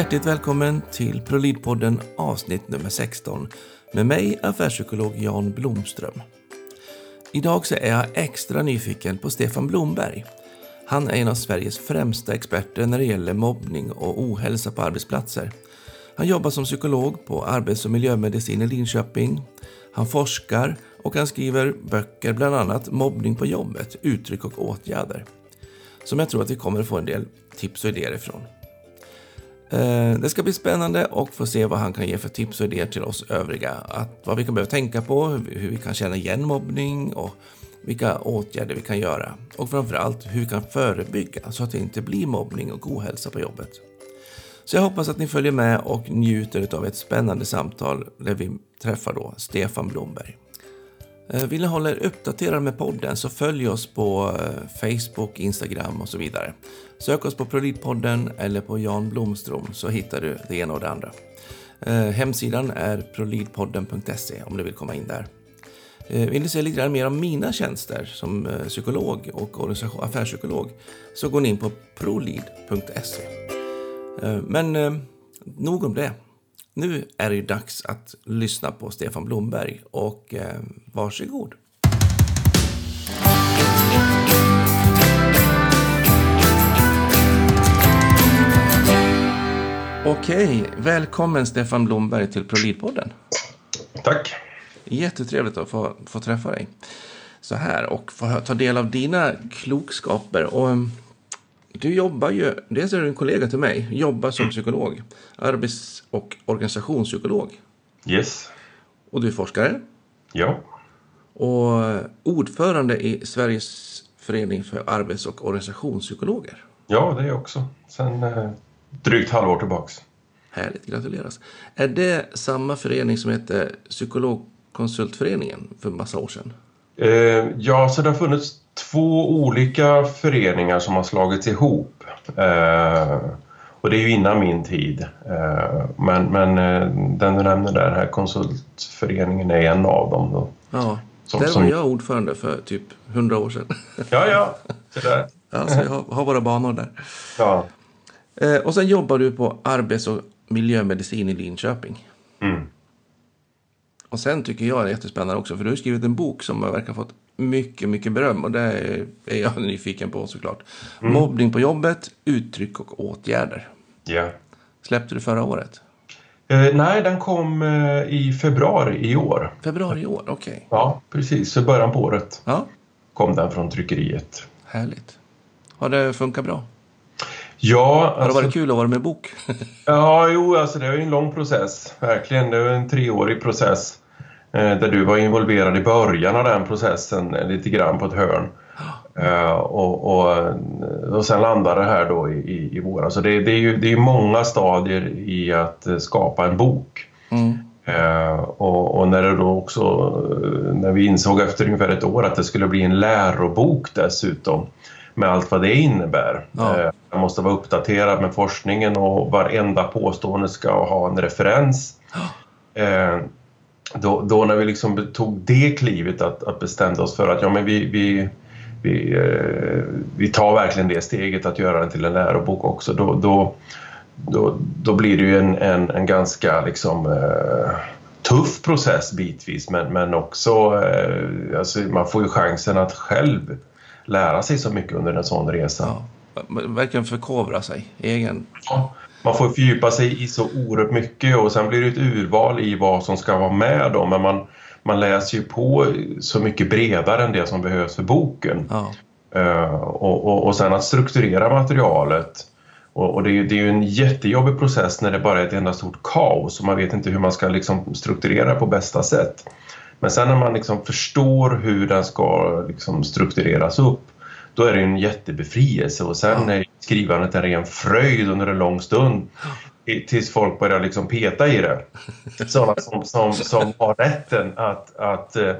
Hjärtligt välkommen till ProLid-podden avsnitt nummer 16 med mig, affärspsykolog Jan Blomström. Idag så är jag extra nyfiken på Stefan Blomberg. Han är en av Sveriges främsta experter när det gäller mobbning och ohälsa på arbetsplatser. Han jobbar som psykolog på Arbets och miljömedicin i Linköping. Han forskar och han skriver böcker, bland annat Mobbning på jobbet, uttryck och åtgärder. Som jag tror att vi kommer att få en del tips och idéer ifrån. Eh, det ska bli spännande och få se vad han kan ge för tips och idéer till oss övriga. Att, vad vi kan behöva tänka på, hur vi kan känna igen mobbning och vilka åtgärder vi kan göra. Och framförallt hur vi kan förebygga så att det inte blir mobbning och ohälsa på jobbet. Så jag hoppas att ni följer med och njuter av ett spännande samtal där vi träffar då Stefan Blomberg. Eh, vill ni hålla er uppdaterade med podden så följ oss på eh, Facebook, Instagram och så vidare. Sök oss på Prolidpodden eller på Jan Blomström så hittar du det ena och det andra. Eh, hemsidan är prolidpodden.se om du vill komma in där. Eh, vill du se lite mer om mina tjänster som eh, psykolog och affärspsykolog så går ni in på prolid.se. Men nog om det. Nu är det dags att lyssna på Stefan Blomberg och varsågod. Okej, välkommen Stefan Blomberg till ProLid-podden. Tack. Jättetrevligt att få, få träffa dig så här och få ta del av dina klokskaper. Och, du jobbar ju, dels är du en kollega till mig, jobbar som psykolog, arbets och organisationspsykolog. Yes. Och du är forskare. Ja. Och ordförande i Sveriges förening för arbets och organisationspsykologer. Ja, det är jag också. Sen eh, drygt halvår tillbaks. Härligt, gratuleras. Är det samma förening som heter Psykologkonsultföreningen för massa år sedan? Eh, ja, så det har funnits två olika föreningar som har slagits ihop. Eh, och det är ju innan min tid. Eh, men, men eh, den du nämner där, här konsultföreningen, är en av dem. Då. Ja, som, där var som... jag ordförande för typ hundra år sedan. Ja, ja, det där. Ja, så jag har, har våra banor där. Ja. Och sen jobbar du på arbets och miljömedicin i Linköping. Mm. Och sen tycker jag det är jättespännande också, för du har skrivit en bok som verkar ha fått mycket, mycket beröm och det är jag nyfiken på såklart. Mm. Mobbning på jobbet, uttryck och åtgärder. Ja. Släppte du förra året? Eh, nej, den kom eh, i februari i år. Februari i år, okej. Okay. Ja, precis. Så början på året ja. kom den från tryckeriet. Härligt. Har det funkat bra? Ja, alltså... Har det varit alltså- kul att vara med bok? ja, jo, alltså det är en lång process. Verkligen. Det är en treårig process. Eh, där du var involverad i början av den processen eh, lite grann på ett hörn. Uh, och, och, och sen landade det här då i, i, i våras. Så det, det, är ju det är många stadier i att skapa en bok. Mm. Uh, och, och, när det då också, när vi insåg efter ungefär ett år att det skulle bli en lärobok dessutom med allt vad det innebär. Ja. Man måste vara uppdaterad med forskningen och varenda påstående ska ha en referens. då, då, när vi liksom tog det klivet att, att bestämde oss för att ja, men vi, vi, vi, eh, vi tar verkligen det steget att göra den till en lärobok också, då, då, då, då blir det ju en, en, en ganska liksom, eh, tuff process bitvis men, men också eh, alltså, man får ju chansen att själv lära sig så mycket under en sån resa. Ja, verkligen förkovra sig, egen. Ja, man får fördjupa sig i så oerhört mycket och sen blir det ett urval i vad som ska vara med då, men man, man läser ju på så mycket bredare än det som behövs för boken. Ja. Uh, och, och, och sen att strukturera materialet. Och, och det, är ju, det är ju en jättejobbig process när det bara är ett enda stort kaos och man vet inte hur man ska liksom strukturera på bästa sätt. Men sen när man liksom förstår hur den ska liksom struktureras upp då är det en jättebefrielse och sen är skrivandet en ren fröjd under en lång stund tills folk börjar liksom peta i det. Sådana som, som, som har rätten att, att, eh,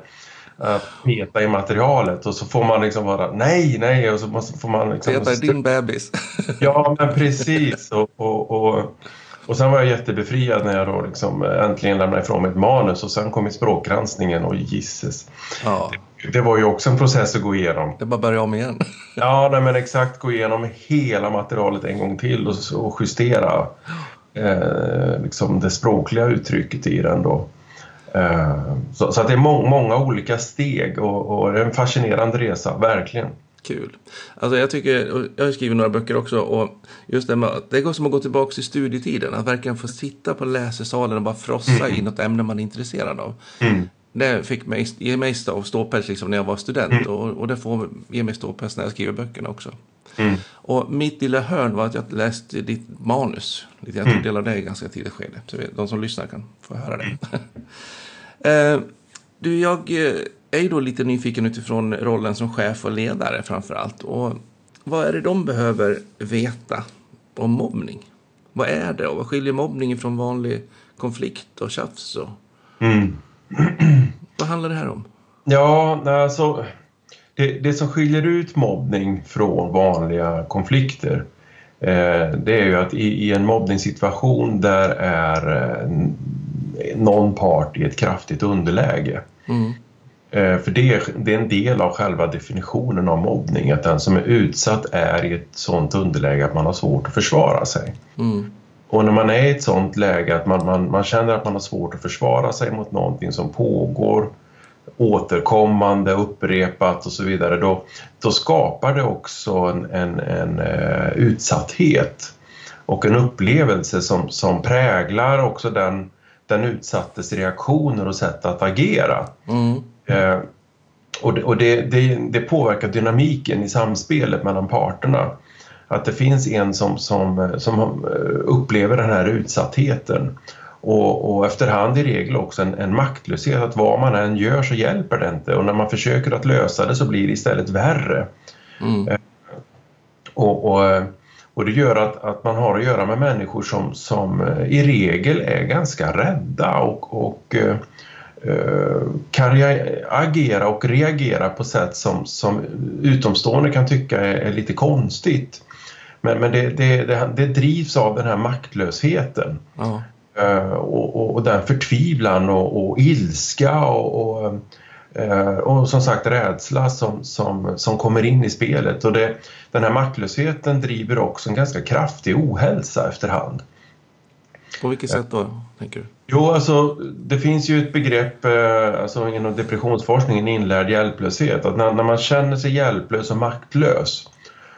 att peta i materialet och så får man liksom vara nej, nej och så får man liksom... Peta i din bebis. ja, men precis. Och, och, och, och sen var jag jättebefriad när jag då liksom äntligen lämnade ifrån mig ett manus och sen kom i språkgranskningen och gisses. Ja. Det, det, var ju också en process att gå igenom. Det bara börja om igen. ja, nej, men exakt gå igenom hela materialet en gång till och, och justera. eh, liksom det språkliga uttrycket i den. Då. Eh, så, så, att det är må många olika steg och, och det är en fascinerande resa, verkligen. Kul. Alltså jag tycker, jag har skrivit några böcker också och just det med det går som att gå tillbaka till studietiden. Att verkligen få sitta på läsesalen och bara frossa mm. i något ämne man är intresserad av. Mm. Det fick mig, ge mig ståpäls liksom när jag var student mm. och, och det får ge mig ståpäls när jag skriver böckerna också. Mm. Och mitt lilla hörn var att jag läste ditt manus. Jag tog mm. del av det i ganska tidigt skede. Så de som lyssnar kan få höra det. uh, du, jag eh, är då lite nyfiken utifrån rollen som chef och ledare framför allt. Och vad är det de behöver veta om mobbning? Vad är det och vad skiljer mobbning från vanlig konflikt och tjafs? Och... Mm. vad handlar det här om? Ja, alltså det, det som skiljer ut mobbning från vanliga konflikter eh, det är ju att i, i en mobbningssituation där är eh, någon part i ett kraftigt underläge. Mm. Eh, för det är, det är en del av själva definitionen av mobbning, att den som är utsatt är i ett sådant underläge att man har svårt att försvara sig. Mm. Och när man är i ett sådant läge att man, man, man känner att man har svårt att försvara sig mot någonting som pågår återkommande, upprepat och så vidare, då, då skapar det också en, en, en uh, utsatthet och en upplevelse som, som präglar också den, den utsattes reaktioner och sätt att agera. Mm. Uh, och det, och det, det, det, påverkar dynamiken i samspelet mellan parterna. Att det finns en som, som, som upplever den här utsattheten och, och efterhand i regel också en, en maktlöshet att vad man än gör så hjälper det inte och när man försöker att lösa det så blir det istället värre. Mm. Eh, och, och, och, det gör att, att man har att göra med människor som, som eh, i regel är ganska rädda och, och kan agera och reagera på sätt som, som utomstående kan tycka är, är lite konstigt. Men, men det, det, det, det, drivs av den här maktlösheten. Ja. Eh, och, och, och den förtvivlan och, och ilska och, och, eh, och, som sagt rädsla som, som, som kommer in i spelet. Och den här maktlösheten driver också en ganska kraftig ohälsa efterhand. På vilket sätt då, tänker du? Jo, alltså det finns ju ett begrepp eh, alltså, inom depressionsforskningen, inlärd hjälplöshet. Att när, när man känner sig hjälplös och maktlös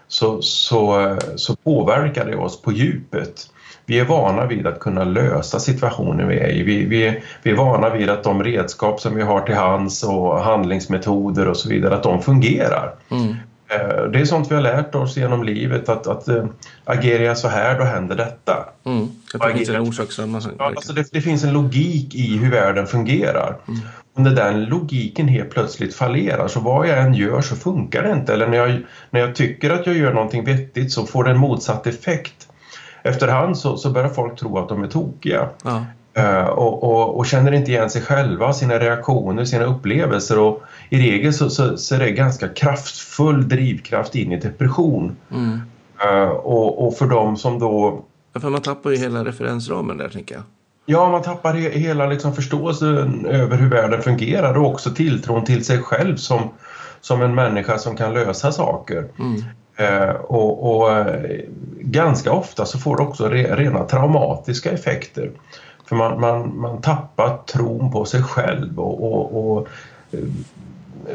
så, så, så påverkar det oss på djupet vi är vana vid att kunna lösa situationer vi är i. Vi, vi, vi är vana vid att de redskap som vi har till hands och handlingsmetoder och så vidare, att de fungerar. Mm. Eh, det är sånt vi har lärt oss genom livet att, att äh, agerar jag så här då händer detta. Mm. Det, finns en orsak som man... ja, alltså det, det, finns en logik i hur världen fungerar. Mm. Och när den logiken helt plötsligt fallerar så vad jag än gör så funkar det inte. Eller när jag, när jag tycker att jag gör någonting vettigt så får det en motsatt effekt efterhand så, så börjar folk tro att de är tokiga. Ja. Uh, och, och, och, känner inte igen sig själva, sina reaktioner, sina upplevelser och i regel så, så, så är det ganska kraftfull drivkraft in i depression. Mm. Uh, och, och, för dem som då... Ja, för man tappar ju hela referensramen där tänker jag. Ja, man tappar he hela liksom förståelsen över hur världen fungerar och också tilltron till sig själv som, som en människa som kan lösa saker. Mm. Eh, och, och, eh, ganska ofta så får det också re, rena traumatiska effekter. För man, man, man tappar tron på sig själv och, och, och eh,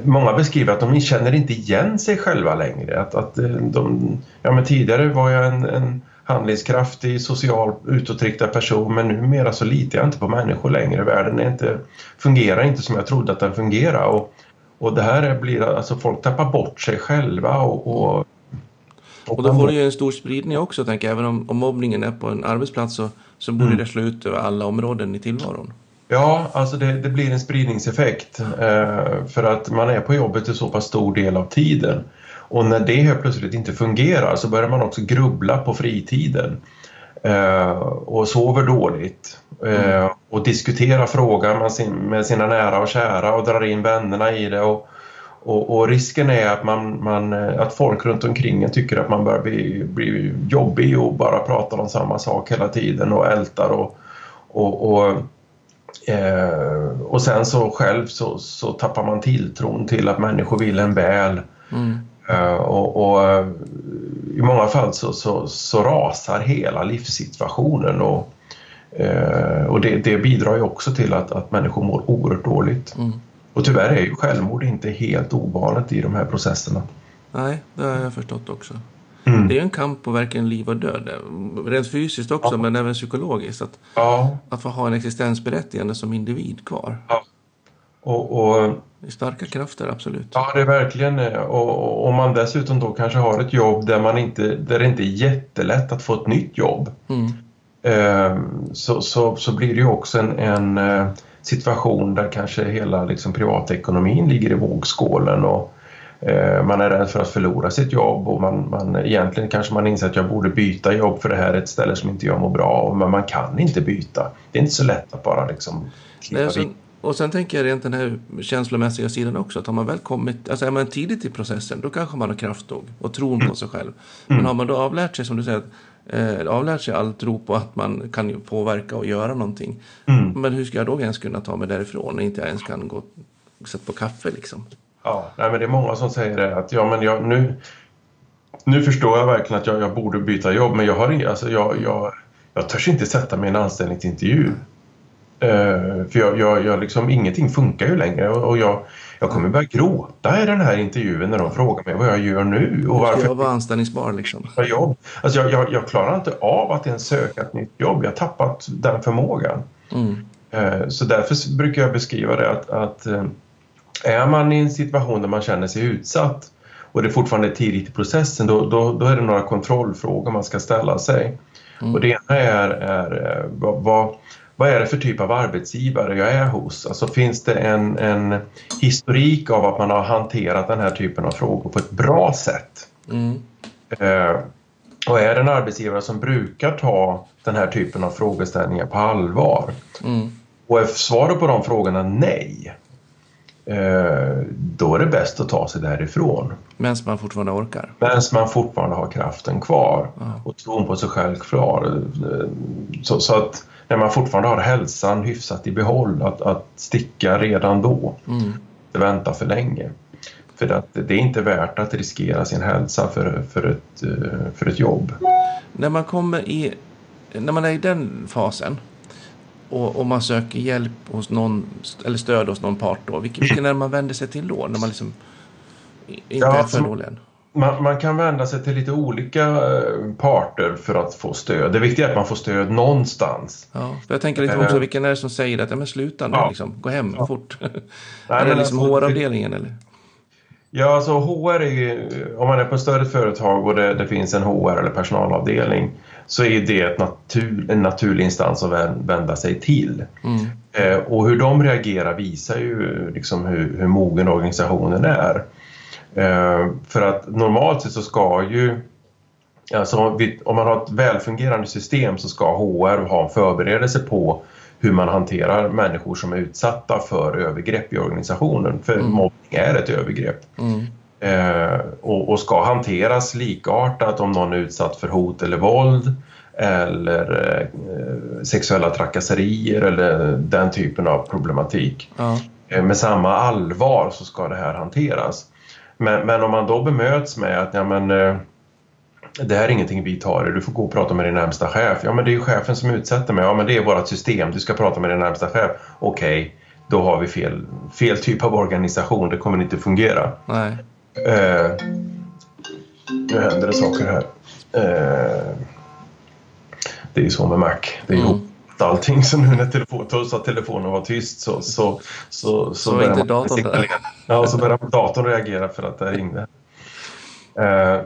Många beskriver att de känner inte igen sig själva längre. Att, att eh, de, ja, men tidigare var jag en, en handlingskraftig, social, utåtriktad person men numera så litar jag inte på människor längre. Världen är inte, fungerar inte som jag trodde att den fungerar. Och, och det här blir, alltså folk tappar bort sig själva och, och och då får det ju en stor spridning också, tänker jag. Även om, om mobbningen är på en arbetsplats så, så borde mm. det slå ut över alla områden i tillvaron. Ja, alltså det, det blir en spridningseffekt eh, för att man är på jobbet en så pass stor del av tiden. Och när det helt plötsligt inte fungerar så börjar man också grubbla på fritiden eh, och sover dåligt eh, mm. och diskuterar frågan med, sin, med, sina nära och kära och drar in vännerna i det. Och, och, och, risken är att, man, man, att folk runt omkring tycker att man börjar bli, bli jobbig och bara pratar om samma sak hela tiden och ältar och, och, och, eh, och sen så själv så, så tappar man tilltron till att människor vill en väl. Mm. Eh, och, och, i många fall så, så, så rasar hela livssituationen och Eh, och det, det, bidrar ju också till att, att människor mår oerhört dåligt. Mm. Och tyvärr är ju självmord inte helt ovanligt i de här processerna. Nej, det har jag förstått också. Mm. Det är en kamp på verkligen liv och död. Rent fysiskt också, ja. men även psykologiskt. Att, ja. att få ha en existensberättigande som individ kvar. Ja. Och, och, det är starka krafter, absolut. Ja, det är verkligen. Och om man dessutom då kanske har ett jobb där, man inte, där det inte är jättelätt att få ett nytt jobb. Mm. Eh, så, så, så blir det ju också en, en eh, situation där kanske hela liksom, privatekonomin ligger i vågskålen. Och, Eh, man är rädd för att förlora sitt jobb och man, man, egentligen kanske man inser att jag borde byta jobb för det här är ett ställe som inte jag mår bra av men man kan inte byta. Det är inte så lätt att bara liksom Nej, sen, Och sen tänker jag rent den här känslomässiga sidan också att har man väl kommit, alltså är man tidigt i processen då kanske man har kraft nog och tron mm. på sig själv. Men har man då avlärt sig som du säger eh, avlärt sig all tro på att man kan påverka och göra någonting. Mm. Men hur ska jag då ens kunna ta mig därifrån när inte jag ens kan gå och sätta på kaffe liksom? Ja, nej, men det är många som säger det att ja, men jag, nu, nu förstår jag verkligen att jag, jag borde byta jobb men jag, har, alltså, jag, jag, jag törs inte sätta mig i en anställningsintervju. Uh, för jag, jag, jag liksom, ingenting funkar ju längre och, och jag, jag kommer börja gråta i den här intervjun när de frågar mig vad jag gör nu. Och varför jag vara anställningsbar liksom? Jobb. Alltså jag, jag, jag klarar inte av att ens söka ett nytt jobb. Jag har tappat den förmågan. Mm. Uh, så därför brukar jag beskriva det att, att uh, är man i en situation där man känner sig utsatt och det fortfarande är tidigt i processen då, då, då är det några kontrollfrågor man ska ställa sig. Mm. Och det ena är, är eh, vad, vad är det för typ av arbetsgivare jag är hos? Alltså finns det en, en historik av att man har hanterat den här typen av frågor på ett bra sätt? Mm. Eh, och är det en arbetsgivare som brukar ta den här typen av frågeställningar på allvar? Mm. Och är svaret på de frågorna nej, Eh, då är det bäst att ta sig därifrån. Medan man fortfarande orkar? Medan man fortfarande har kraften kvar och tron på sig själv kvar. Eh, så, så, att när man fortfarande har hälsan hyfsat i behåll, att, att sticka redan då. Mm. Inte vänta för länge. För att det är inte värt att riskera sin hälsa för, för, ett, eh, för ett jobb. När man kommer i, när man är i den fasen, och om man söker hjälp hos någon, eller stöd hos någon part då, vilken, vilken är det man vänder sig till då? När man liksom inte ja, är för dålig än? Man, man, kan vända sig till lite olika eh, parter för att få stöd. Det viktiga är att man får stöd någonstans. Ja, jag tänker lite också, eh. vilken är det som säger att ja, men sluta nu, ja. liksom, gå hem ja. fort? Nej, är det liksom alltså, HR-avdelningen eller? Ja, alltså HR är ju, om man är på ett större företag och det, det finns en HR eller personalavdelning så är det natur, en naturlig instans att vända sig till. Mm. Eh, och hur de reagerar visar ju liksom hur, hur mogen organisationen är. Eh, för att normalt sett så ska ju Alltså om man har ett välfungerande system så ska HR ha en förberedelse på hur man hanterar människor som är utsatta för övergrepp i organisationen. För mm. mobbning är ett övergrepp. Mm. Eh, och, och, ska hanteras likartat om någon är utsatt för hot eller våld eller eh, sexuella trakasserier eller den typen av problematik. Ja. Eh, med samma allvar så ska det här hanteras. Men, men, om man då bemöts med att ja, men, eh, det här är ingenting vi tar du får gå och prata med din närmsta chef. Ja men det är ju chefen som utsätter mig. Ja men det är vårt system, du ska prata med din närmsta chef. Okej, okay, då har vi fel, fel typ av organisation, det kommer inte fungera. Nej. Eh, nu händer det saker här. Eh, det är ju så med Mac, det är mm. Allting. Så nu när telefon, trots att telefonen var tyst så, så, så, så, så börjar inte datorn där. Ja, så börjar datorn reagera för att det ringde. Eh,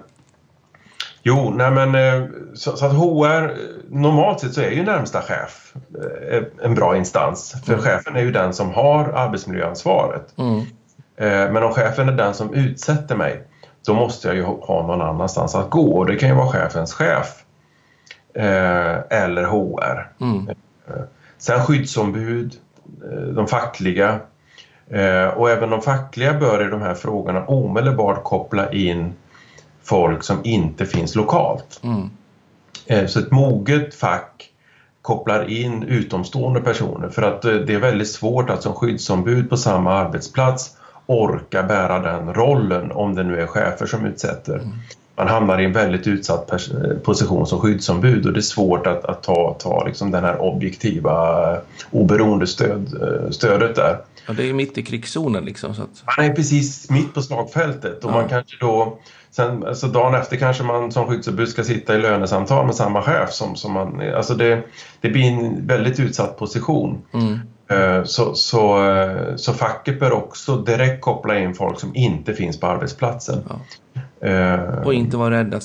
Jo, nej men eh, så, så, att HR, normalt sett så är ju närmsta chef eh, en bra instans. För mm. chefen är ju den som har arbetsmiljöansvaret. Mm. Eh, men om chefen är den som utsätter mig, då måste jag ju ha någon annanstans att gå. Och det kan ju vara chefens chef eller HR. Mm. Sen skyddsombud, de fackliga och även de fackliga bör i de här frågorna omedelbart koppla in folk som inte finns lokalt. Mm. Eh, så ett moget fack kopplar in utomstående personer för att eh, det är väldigt svårt att som skyddsombud på samma arbetsplats orka bära den rollen om det nu är chefer som utsätter. Mm. Man hamnar i en väldigt utsatt position som skyddsombud och det är svårt att, att ta, ta liksom den här objektiva oberoende stöd, stödet där. Ja, det är mitt i krigszonen liksom. Så att... Man är precis mitt på slagfältet och ja. man kanske då Sen, alltså dagen efter kanske man som skyddsombud ska sitta i lönesamtal med samma chef som, som man... Alltså det, det blir en väldigt utsatt position. Mm. Eh, så, så, eh, så facket bör också direkt koppla in folk som inte finns på arbetsplatsen. Ja. Uh, och inte vara rädda.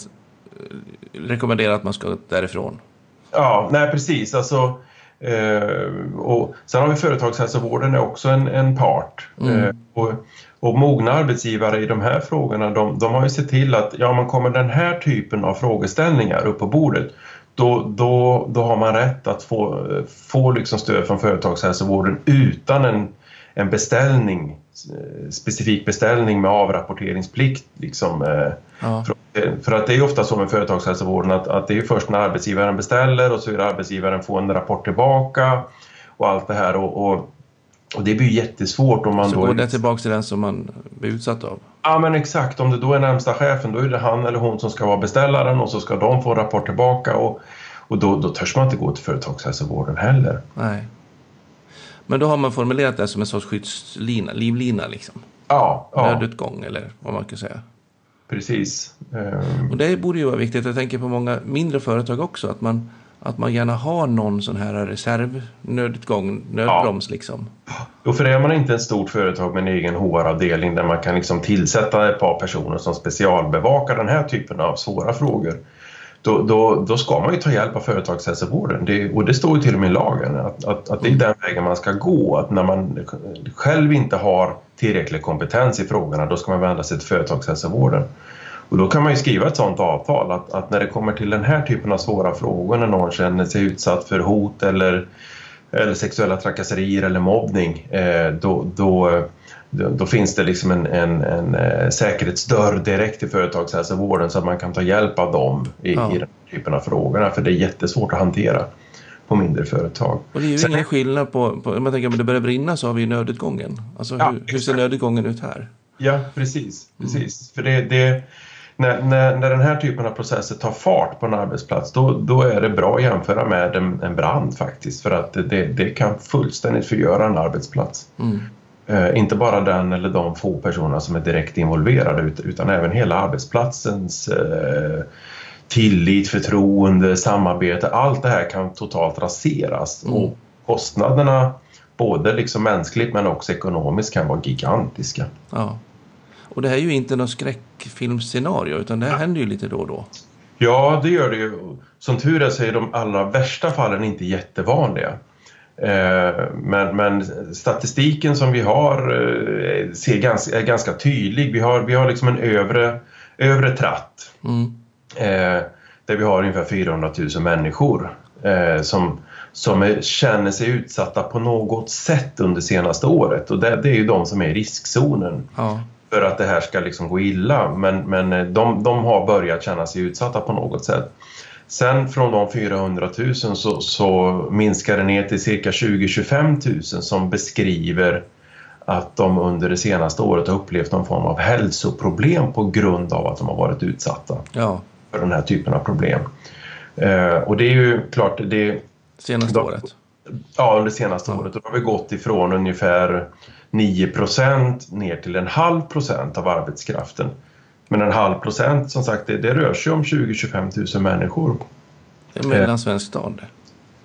Rekommendera att man ska därifrån. Ja, nej precis. Alltså, uh, och sen har vi företagshälsovården är också en, en part. Mm. Uh, och, och mogna arbetsgivare i de här frågorna de, de har ju sett till att ja, man kommer den här typen av frågeställningar upp på bordet då, då, då har man rätt att få, få liksom stöd från företagshälsovården utan en, en beställning, specifik beställning med avrapporteringsplikt. Liksom, eh, ja. för, för, att det är ofta så med företagshälsovården att, att det är först när arbetsgivaren beställer och så är arbetsgivaren får en rapport tillbaka och allt det här. och, och och det blir jättesvårt om man så då... går det tillbaka till den som man blir utsatt av? Ja men exakt, om det då är närmsta chefen då är det han eller hon som ska vara beställaren och så ska de få rapport tillbaka och, och då, då törs man inte gå till företagshälsovården heller. Nej. Men då har man formulerat det som en sorts skyddslina, livlina liksom? Ja. ja. Nödutgång eller vad man kan säga. Precis. Um... Och det borde ju vara viktigt. Jag tänker på många mindre företag också. Att man att man gärna har någon sån här reservnödutgång, nödbroms ja. liksom. Jo, för är man inte ett stort företag med en egen HR-avdelning där man kan liksom tillsätta ett par personer som specialbevakar den här typen av svåra frågor då, då, då ska man ju ta hjälp av företagshälsovården. Det, och det står ju till och med i lagen att, att, att det är den vägen man ska gå. Att när man själv inte har tillräcklig kompetens i frågorna då ska man vända sig till företagshälsovården. Och då kan man ju skriva ett sådant avtal att, att, när det kommer till den här typen av svåra frågor när någon känner sig utsatt för hot eller, eller sexuella trakasserier eller mobbning eh, då, då, då, finns det liksom en, en, en eh, säkerhetsdörr direkt till företagshälsovården så att man kan ta hjälp av dem i, ja. i den typen av frågorna för det är jättesvårt att hantera på mindre företag. Och det är ju Sen, ingen skillnad på, på, om man tänker om det börjar brinna så har vi nödutgången. Alltså ja, hur, hur ser nödutgången ut här? Ja, precis. precis. Mm. För det, det, när, när, när den här typen av processer tar fart på en arbetsplats då, då är det bra att jämföra med en, en brand faktiskt för att det, det kan fullständigt förgöra en arbetsplats. Mm. Eh, inte bara den eller de få personerna som är direkt involverade utan även hela arbetsplatsens eh, tillit, förtroende, samarbete. Allt det här kan totalt raseras mm. och kostnaderna både liksom mänskligt men också ekonomiskt kan vara gigantiska. Ja. Och det här är ju inte något skräckfilmscenario utan det här ja. händer ju lite då och då. Ja, det gör det ju. Som tur är så är de allra värsta fallen inte jättevanliga. Eh, men, men, statistiken som vi har eh, ser ganska, är ganska tydlig. Vi har, vi har liksom en övre, övre tratt mm. Eh, där vi har ungefär 400 000 människor som, som är, känner sig utsatta på något sätt under senaste året och det, det är ju de som är i riskzonen. Ja för att det här ska liksom gå illa men, men de, de har börjat känna sig utsatta på något sätt. Sen från de 400 000 så, så minskar det ner till cirka 20-25 000 som beskriver att de under det senaste året har upplevt någon form av hälsoproblem på grund av att de har varit utsatta ja. för den här typen av problem. Eh, och det är ju klart... Det, senaste de, året? Ja, under senaste ja. året. då har vi gått ifrån ungefär 9 ner till en halv procent av arbetskraften. Men en halv procent, som sagt, det, det rör sig om 20-25 000 människor. Det är mellansvensk stad.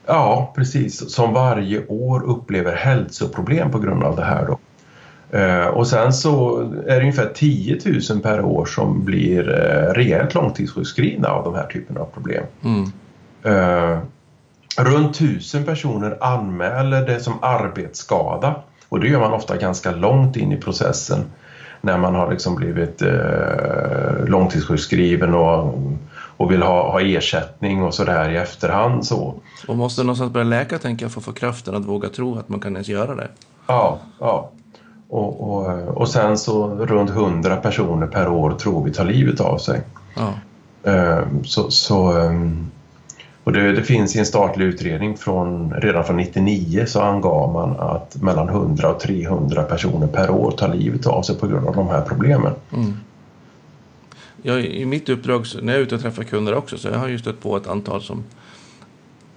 Ja, precis. Som varje år upplever hälsoproblem på grund av det här. Då. Eh, och sen så är det ungefär 10 000 per år som blir eh, rejält långtidssjukskrivna av de här typerna av problem. Mm. Eh, runt 1000 personer anmäler det som arbetsskada och det gör man ofta ganska långt in i processen när man har liksom blivit eh, långtidssjukskriven och, och vill ha, ha ersättning och sådär i efterhand. Så. Och måste någonstans börja läka tänker jag för att få kraften att våga tro att man kan ens göra det. Ja, ja. Och, och, och sen så runt 100 personer per år tror vi tar livet av sig. Ja. Eh, så, så um, och det, det, finns i en statlig utredning från, redan från 99 så angav man att mellan 100 och 300 personer per år tar livet av sig på grund av de här problemen. Mm. Jag, I mitt uppdrag, när jag är ute och träffar kunder också, så jag har ju stött på ett antal som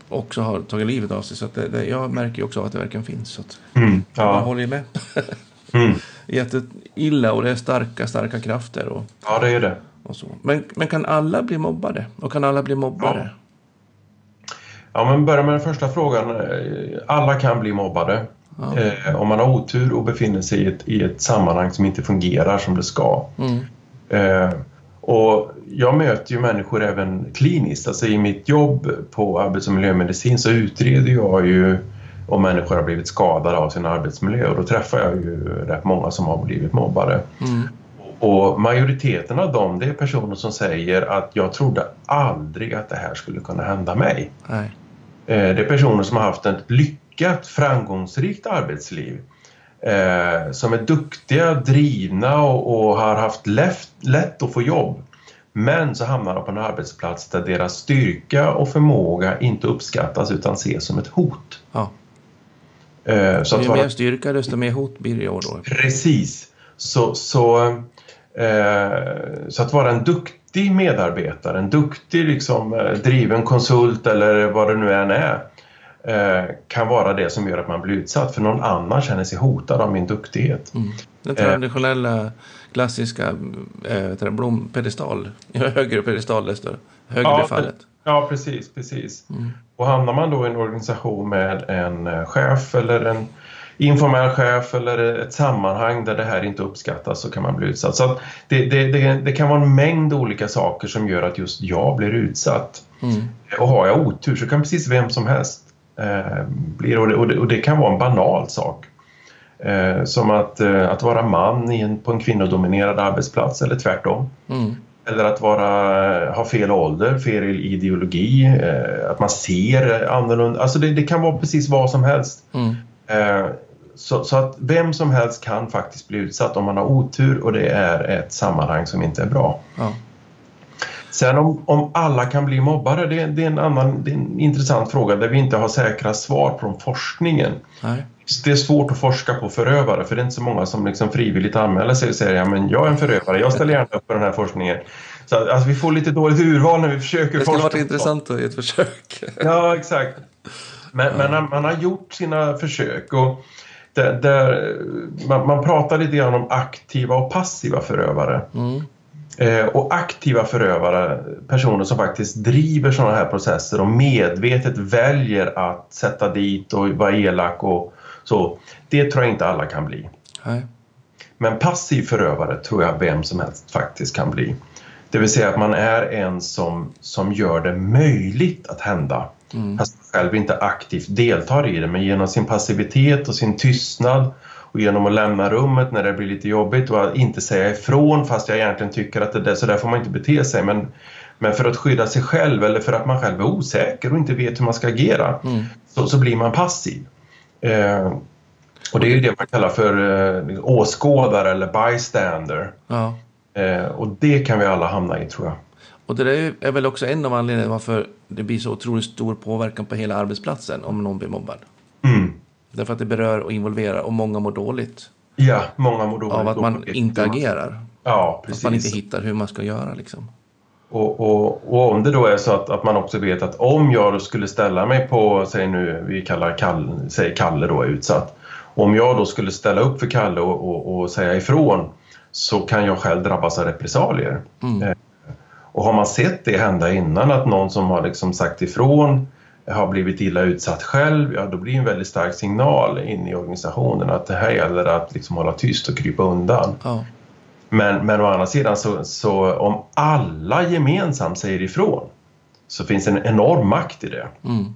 också har tagit livet av sig. Så det, det, jag märker ju också att det verkligen finns. Så att Mm, Jag ja. håller ju med. Mm. Jätteilla och det är starka, starka krafter och, ja, det är det. och så. Men, men kan alla bli mobbade? Och kan alla bli mobbare? Ja, men börja med den första frågan. Alla kan bli mobbade. Ja. Eh, om man har otur och befinner sig i ett, i ett sammanhang som inte fungerar som det ska. Mm. Eh, och jag möter ju människor även kliniskt. Alltså I mitt jobb på arbets och miljömedicin så utreder jag ju om människor har blivit skadade av sin arbetsmiljö och då träffar jag ju rätt många som har blivit mobbade. Mm. Och majoriteten av dem det är personer som säger att jag trodde aldrig att det här skulle kunna hända mig. Nej. Eh, Det är personer som har haft ett lyckat, framgångsrikt arbetsliv. Eh, som är duktiga, drivna och, har haft lätt, att få jobb. Men så hamnar de på en arbetsplats där deras styrka och förmåga inte uppskattas utan ses som ett hot. Ja. Eh, Så ju vara mer styrka, desto mer hot blir det ju då. Precis. Så, så, eh, så att vara en duktig medarbetare, en duktig liksom, eh, driven konsult eller vad det nu än är eh, kan vara det som gör att man blir utsatt för någon annan känner sig hotad av min duktighet. Mm. Den traditionella, klassiska äh, vet du, blompedestal. Ju högre pedestal, desto högre Ja, fallet. Ja, precis, precis. Mm. Och hamnar man då i en organisation med en eh, chef eller en informell chef eller ett sammanhang där det här inte uppskattas så kan man bli utsatt. Så det, det, det, det kan vara en mängd olika saker som gör att just jag blir utsatt. Mm. Och har jag otur så kan precis vem som helst eh, bli. Och, det, och, och det kan vara en banal sak. Eh, som att, eh, att vara man en, på en kvinnodominerad arbetsplats eller tvärtom. Mm. Eller att vara, ha fel ålder, fel ideologi, eh, att man ser annorlunda. Alltså det, det kan vara precis vad som helst. Mm. Eh, så, så att vem som helst kan faktiskt bli utsatt om man har otur och det är ett sammanhang som inte är bra. Ja. Sen om, om alla kan bli mobbare, det, det, är en annan det är en intressant fråga där vi inte har säkra svar från forskningen. Nej. Det är svårt att forska på förövare för det är inte så många som liksom frivilligt anmäler sig och säger ja, men jag är en förövare, jag ställer gärna upp på den här forskningen. Så att, alltså, vi får lite dåligt urval när vi försöker Det skulle forska. varit intressant att ge ett försök. Ja, exakt. Men, men man har gjort sina försök och där, där, man, man pratar lite grann om aktiva och passiva förövare. Mm. Eh, och aktiva förövare, personer som faktiskt driver sådana här processer och medvetet väljer att sätta dit och vara elak och så. Det tror jag inte alla kan bli. Nej. Men passiv förövare tror jag vem som helst faktiskt kan bli. Det vill säga att man är en som, som gör det möjligt att hända. Mm. Fast själv inte aktivt deltar i det, men genom sin passivitet och sin tystnad och genom att lämna rummet när det blir lite jobbigt och att inte säga ifrån fast jag egentligen tycker att det där, så där får man inte bete sig. Men, men för att skydda sig själv eller för att man själv är osäker och inte vet hur man ska agera Mm. så, så blir man passiv. Eh, och det är ju det man kallar för eh, åskådare eller bystander. Ja. Eh, och det kan vi alla hamna i tror jag. Och det där är väl också en av anledningarna varför det blir så otroligt stor påverkan på hela arbetsplatsen om någon blir mobbad. Mm. Därför att det berör och involverar och många mår dåligt Ja, många mår dåligt. av att man inte agerar. Ja, Att precis. man inte hittar hur man ska göra liksom. Och, och, och om det då är så att, att man också vet att om jag skulle ställa mig på, säg nu, vi kallar Kalle, säg Kalle då är utsatt. Om jag då skulle ställa upp för Kalle och, och, och säga ifrån så kan jag själv drabbas av repressalier. Mm. Och har man sett det hända innan att någon som har liksom sagt ifrån har blivit illa utsatt själv, ja då blir det en väldigt stark signal in i organisationen att det här gäller att liksom hålla tyst och krypa undan. Ja. Men, men å andra sidan så, så om alla gemensamt säger ifrån så finns en enorm makt i det. Mm.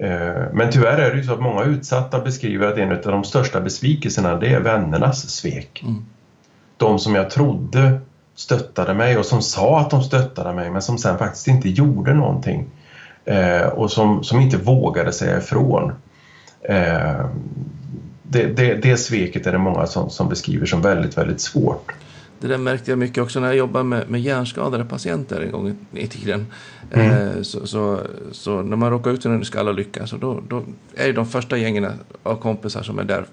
Eh, Men tyvärr är det ju så att många utsatta beskriver att en av de största besvikelserna det är vännernas svek. Mm. De som jag trodde stöttade mig och som sa att de stöttade mig men som sen faktiskt inte gjorde någonting. Eh, och som, som inte vågade säga ifrån. Eh, det, det, det sveket är det många som, som beskriver som väldigt, väldigt svårt. Det där märkte jag mycket också när jag jobbade med, med hjärnskadade patienter en gång i, i tiden. Mm. Eh, så, så, så när man råkar ut för en skallolycka så då, då är de första gängen av kompisar som är där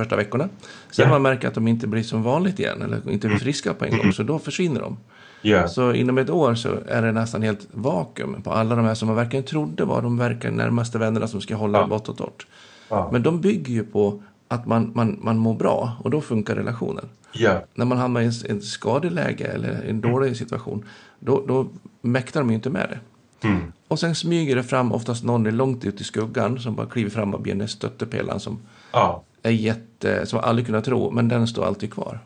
första veckorna. Sen yeah. man märker att de inte blir som vanligt igen eller inte blir friska på en gång, så då försvinner de. Yeah. Så inom ett år så är det nästan helt vakuum på alla de här som man verkligen trodde var de verkligen närmaste vännerna som ska hålla ja. vått och torrt. Ja. Men de bygger ju på att man, man, man mår bra och då funkar relationen. Ja. När man hamnar i ett skadeläge eller en dålig situation, då, då mäktar de ju inte med det. Mm. Och sen smyger det fram oftast någon långt ut i skuggan som bara kliver fram och blir den stöttepelaren som ja. Är jätte, som man aldrig kunnat tro, men den står alltid kvar.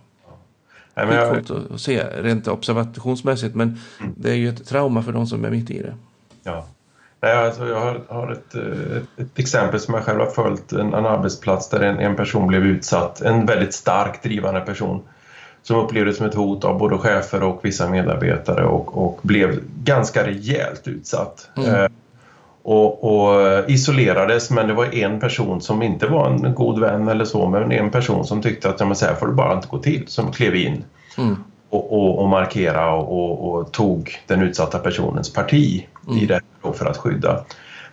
Ja, men jag... coolt att se rent observationsmässigt, men mm. det är ju ett trauma för de som är mitt i det. Ja. Nej, alltså jag har, har ett, ett, ett, exempel som jag själv har följt, en, en arbetsplats där en, en person blev utsatt, en väldigt stark drivande person som upplevdes som ett hot av både chefer och vissa medarbetare och, och blev ganska rejält utsatt. Mm. Eh, och, och, isolerades men det var en person som inte var en god vän eller så men en person som tyckte att men så här får det bara inte gå till som klev in mm. och, och, och markera och, tog den utsatta personens parti mm. i det för att skydda.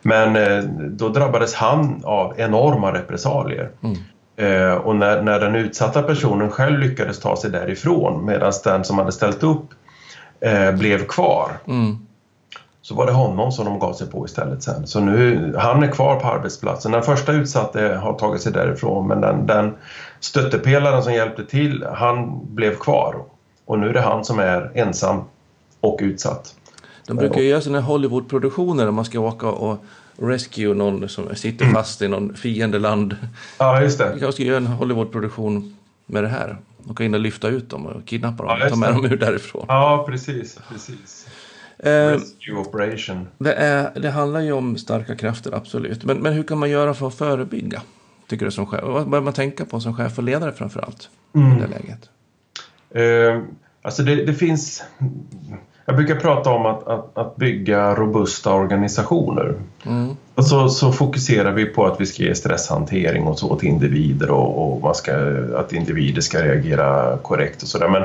Men eh, då drabbades han av enorma repressalier. Mm. Eh, och när, när den utsatta personen själv lyckades ta sig därifrån medan den som hade ställt upp eh, blev kvar mm. Så var det honom som de gav sig på istället sen. Så nu, han är kvar på arbetsplatsen. Den första utsatte har tagit sig därifrån men den, den stöttepelaren som hjälpte till, han blev kvar. Och nu är det han som är ensam och utsatt. De brukar ju göra sådana Hollywoodproduktioner där man ska åka och rescue någon som sitter mm. fast i någon fiendeland. Ja, just det. Kanske ska göra en Hollywoodproduktion med det här. Åka in och lyfta ut dem och kidnappa dem ja, och ta med dem ur därifrån. Ja, precis. precis. Eh, rescue operation. Det, är, det handlar ju om starka krafter, absolut. Men, men hur kan man göra för att förebygga? Tycker du som chef? Vad bör man tänka på som chef och ledare framför allt? Mm. I det läget? Eh, alltså det, det finns jag brukar prata om att, att, att bygga robusta organisationer. Mm. Och så, så, fokuserar vi på att vi ska ge stresshantering och så till individer och, och man ska, att individer ska reagera korrekt och sådär. Men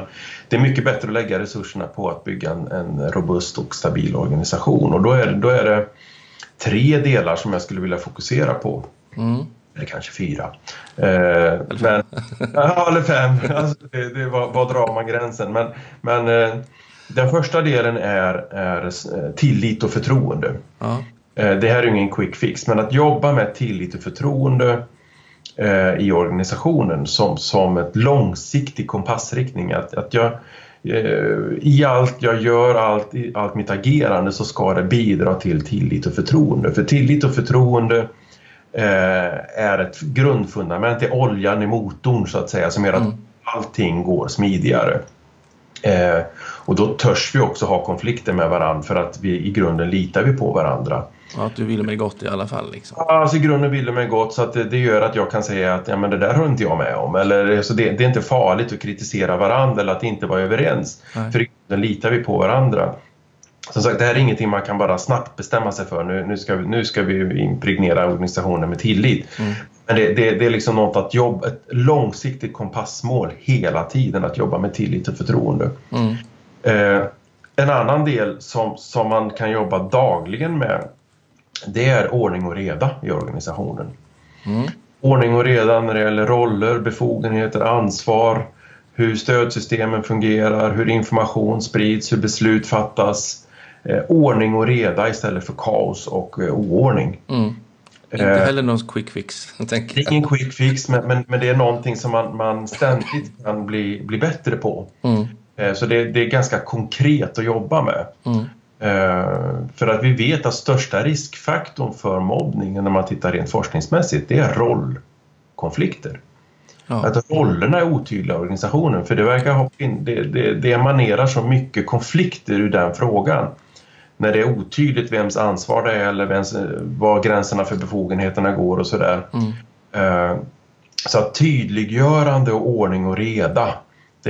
det är mycket bättre att lägga resurserna på att bygga en, en robust och stabil organisation och då är, då är det tre delar som jag skulle vilja fokusera på. Mm eller kanske fyra. Eh, men, ja, eller fem. Alltså, det, det, var, var drar man gränsen? Men, men eh, den första delen är, är eh, tillit och förtroende. Ja. Eh, det här är ingen quick fix, men att jobba med tillit och förtroende eh, i organisationen som, som ett långsiktig kompassriktning. Att, att jag, I allt jag gör, allt, allt mitt agerande så ska det bidra till tillit och förtroende. För tillit och förtroende är ett grundfundament, det är oljan i motorn så att säga som gör att mm. allting går smidigare. Eh, och då törs vi också ha konflikter med varandra för att vi i grunden litar vi på varandra. Ja, att du vill mig gott i alla fall? Liksom. Ja, alltså i grunden vill du mig gott så att det, det, gör att jag kan säga att ja, men det där har inte jag med om. Eller, så det, det är inte farligt att kritisera varandra eller att inte vara överens. Nej. För i grunden litar vi på varandra. Som sagt, det här är ingenting man kan bara snabbt bestämma sig för. Nu, nu, ska, vi, nu ska vi impregnera organisationen med tillit. Mm. Men det, det, det, är liksom något att jobba, ett långsiktigt kompassmål hela tiden att jobba med tillit och förtroende. Mm. Eh, en annan del som, som man kan jobba dagligen med det är ordning och reda i organisationen. Mm. Ordning och reda när det gäller roller, befogenheter, ansvar, hur stödsystemen fungerar, hur information sprids, hur beslut fattas. Eh, ordning och reda istället för kaos och eh, oordning. Mm. Inte eh, heller någon quick fix. Tänker jag. Ingen quick fix, men, men, men, det är någonting som man, man ständigt kan bli, bli bättre på. Mm. Eh, så det, det, är ganska konkret att jobba med. Mm. Eh, för att vi vet att största riskfaktorn för mobbning när man tittar rent forskningsmässigt, det är rollkonflikter. Ja. Att rollerna är otydliga i organisationen för det verkar ha, det, det, det emanerar så mycket konflikter ur den frågan när det är otydligt vems ansvar det är eller vems, var gränserna för befogenheterna går och sådär. Mm. Uh, så att tydliggörande och ordning och reda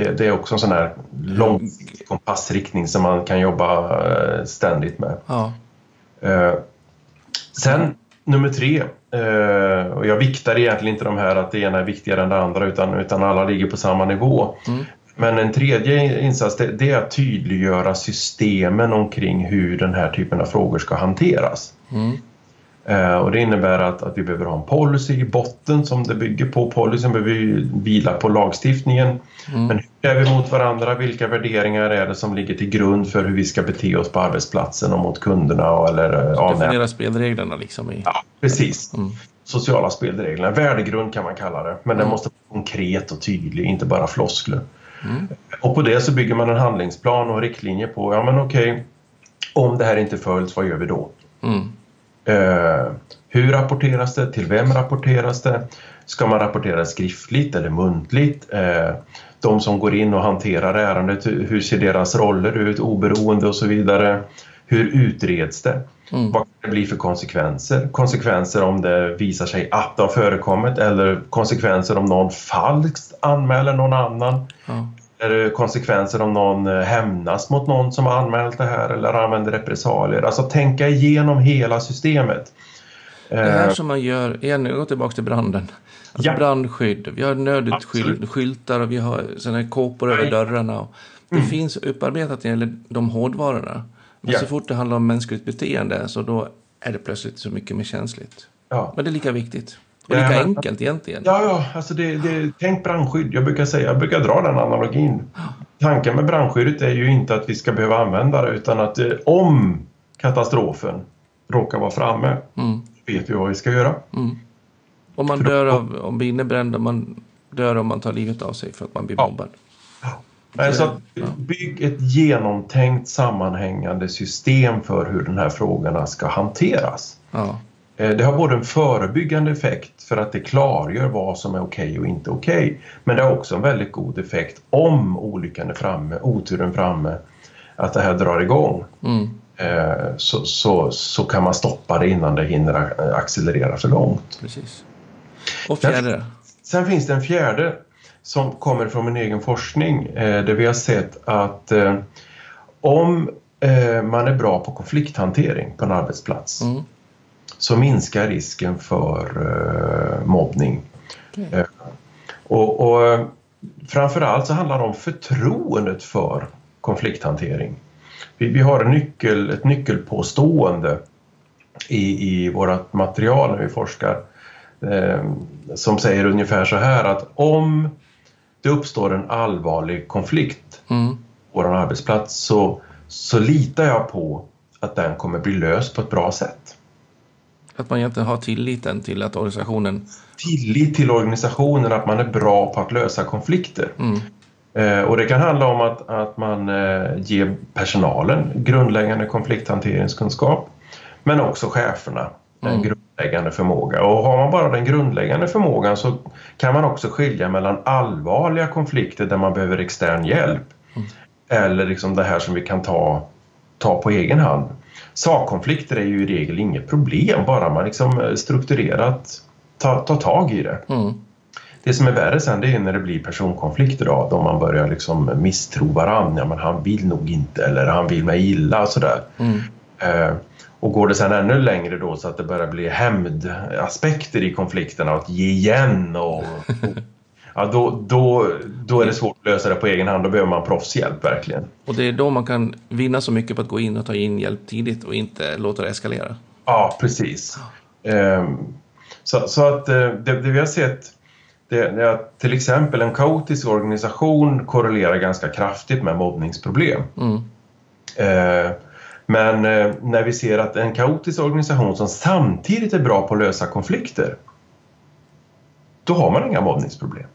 det, det, är också en sån här lång kompassriktning som man kan jobba uh, ständigt med. Ja. Uh, sen nummer tre, och jag viktar egentligen inte de här att det ena är viktigare än det andra utan, utan alla ligger på samma nivå. Mm. Men en tredje insats det, det, är att tydliggöra systemen omkring hur den här typen av frågor ska hanteras. Mm. Eh, och det innebär att, att vi behöver ha en policy i botten som det bygger på. Policyn behöver vila på lagstiftningen. Mm. Men hur är vi mot varandra? Vilka värderingar är det som ligger till grund för hur vi ska bete oss på arbetsplatsen och mot kunderna? Eller, ja, definiera spelreglerna liksom. I... Ja, precis. Mm. Sociala spelregler. Värdegrund kan man kalla det. Men mm. den måste vara konkret och tydlig, inte bara floskler. Mm. Och på det så bygger man en handlingsplan och riktlinjer på, ja men okej, om det här inte följs, vad gör vi då? Mm. Eh, hur rapporteras det? Till vem rapporteras det? Ska man rapportera skriftligt eller muntligt? Eh, de som går in och hanterar ärendet, hur ser deras roller ut, oberoende och så vidare? Hur utreds det? Mm. Vad kan det bli för konsekvenser? Konsekvenser om det visar sig att det har förekommit eller konsekvenser om någon falskt anmäler någon annan. Mm. Eller konsekvenser om någon eh, hämnas mot någon som har anmält det här eller använder repressalier. Alltså tänka igenom hela systemet. Det här eh, som man gör, igen, jag går tillbaka till branden. Alltså ja. brandskydd, vi har nödutskyltar och vi har sådana kåpor över dörrarna. Och det mm. finns upparbetat när det gäller de hårdvarorna. Men ja. så fort det handlar om mänskligt beteende så då är det plötsligt så mycket mer känsligt. Ja. Men det är lika viktigt. Och lika ja, enkelt egentligen. Ja, ja alltså det, det, tänk brandskydd. Jag brukar säga, jag brukar dra den analogin. Tanken med brandskyddet är ju inte att vi ska behöva använda det utan att eh, om katastrofen råkar vara framme mm. vet vi vad vi ska göra. Mm. Om man dör av om brinner man dör om man tar livet av sig för att man blir bombad. Ja. Nej, så bygg ett genomtänkt sammanhängande system för hur de här frågorna ska hanteras. Ja. Eh, det har både en förebyggande effekt för att det klargör vad som är okej okay och inte okej. Okay. Men det har också en väldigt god effekt om olyckan är framme, oturen framme, att det här drar igång. Mm. Eh, så, så, så kan man stoppa det innan det hinner accelerera för långt. Precis. Och fjärde? Sen, sen finns det en fjärde som kommer från min egen forskning eh, där vi har sett att om man är bra på konflikthantering på en arbetsplats mm så minskar risken för uh, mobbning. Okay. Uh, och, och framförallt så handlar det om förtroendet för konflikthantering. Vi, vi har en nyckel, ett nyckelpåstående i, i vårt material när vi forskar eh, som säger ungefär så här att om det uppstår en allvarlig konflikt mm. på vår arbetsplats så, så litar jag på att den kommer bli löst på ett bra sätt. Att man egentligen har tilliten till att organisationen... Tillit till organisationen, att man är bra på att lösa konflikter. Mm. Eh, och det kan handla om att, att man eh, ger personalen grundläggande konflikthanteringskunskap. Men också cheferna en mm. grundläggande förmåga. Och har man bara den grundläggande förmågan så kan man också skilja mellan allvarliga konflikter där man behöver extern hjälp. Mm. Eller liksom det här som vi kan ta, ta på egen hand. Sakkonflikter är ju i regel inget problem, bara man liksom eh, strukturerat tar, tar tag i det. Mm. Det som är värre sen det är när det blir personkonflikter då, då man börjar liksom misstro varandra. Ja, men han vill nog inte eller han vill mig illa och sådär. Mm. Eh, och går det sen ännu längre då så att det börjar bli hämndaspekter i konflikterna, att ge igen och ja, då, då, då är det svårt att lösa det på egen hand. Då behöver man proffshjälp verkligen. Och det är då man kan vinna så mycket på att gå in och ta in hjälp tidigt och inte låta det eskalera. Ja, precis. Um, så, så, att eh, det, det, vi har sett det är att till exempel en kaotisk organisation korrelerar ganska kraftigt med mobbningsproblem. Mm. Uh, men uh, när vi ser att en kaotisk organisation som samtidigt är bra på att lösa konflikter då har man inga mobbningsproblem.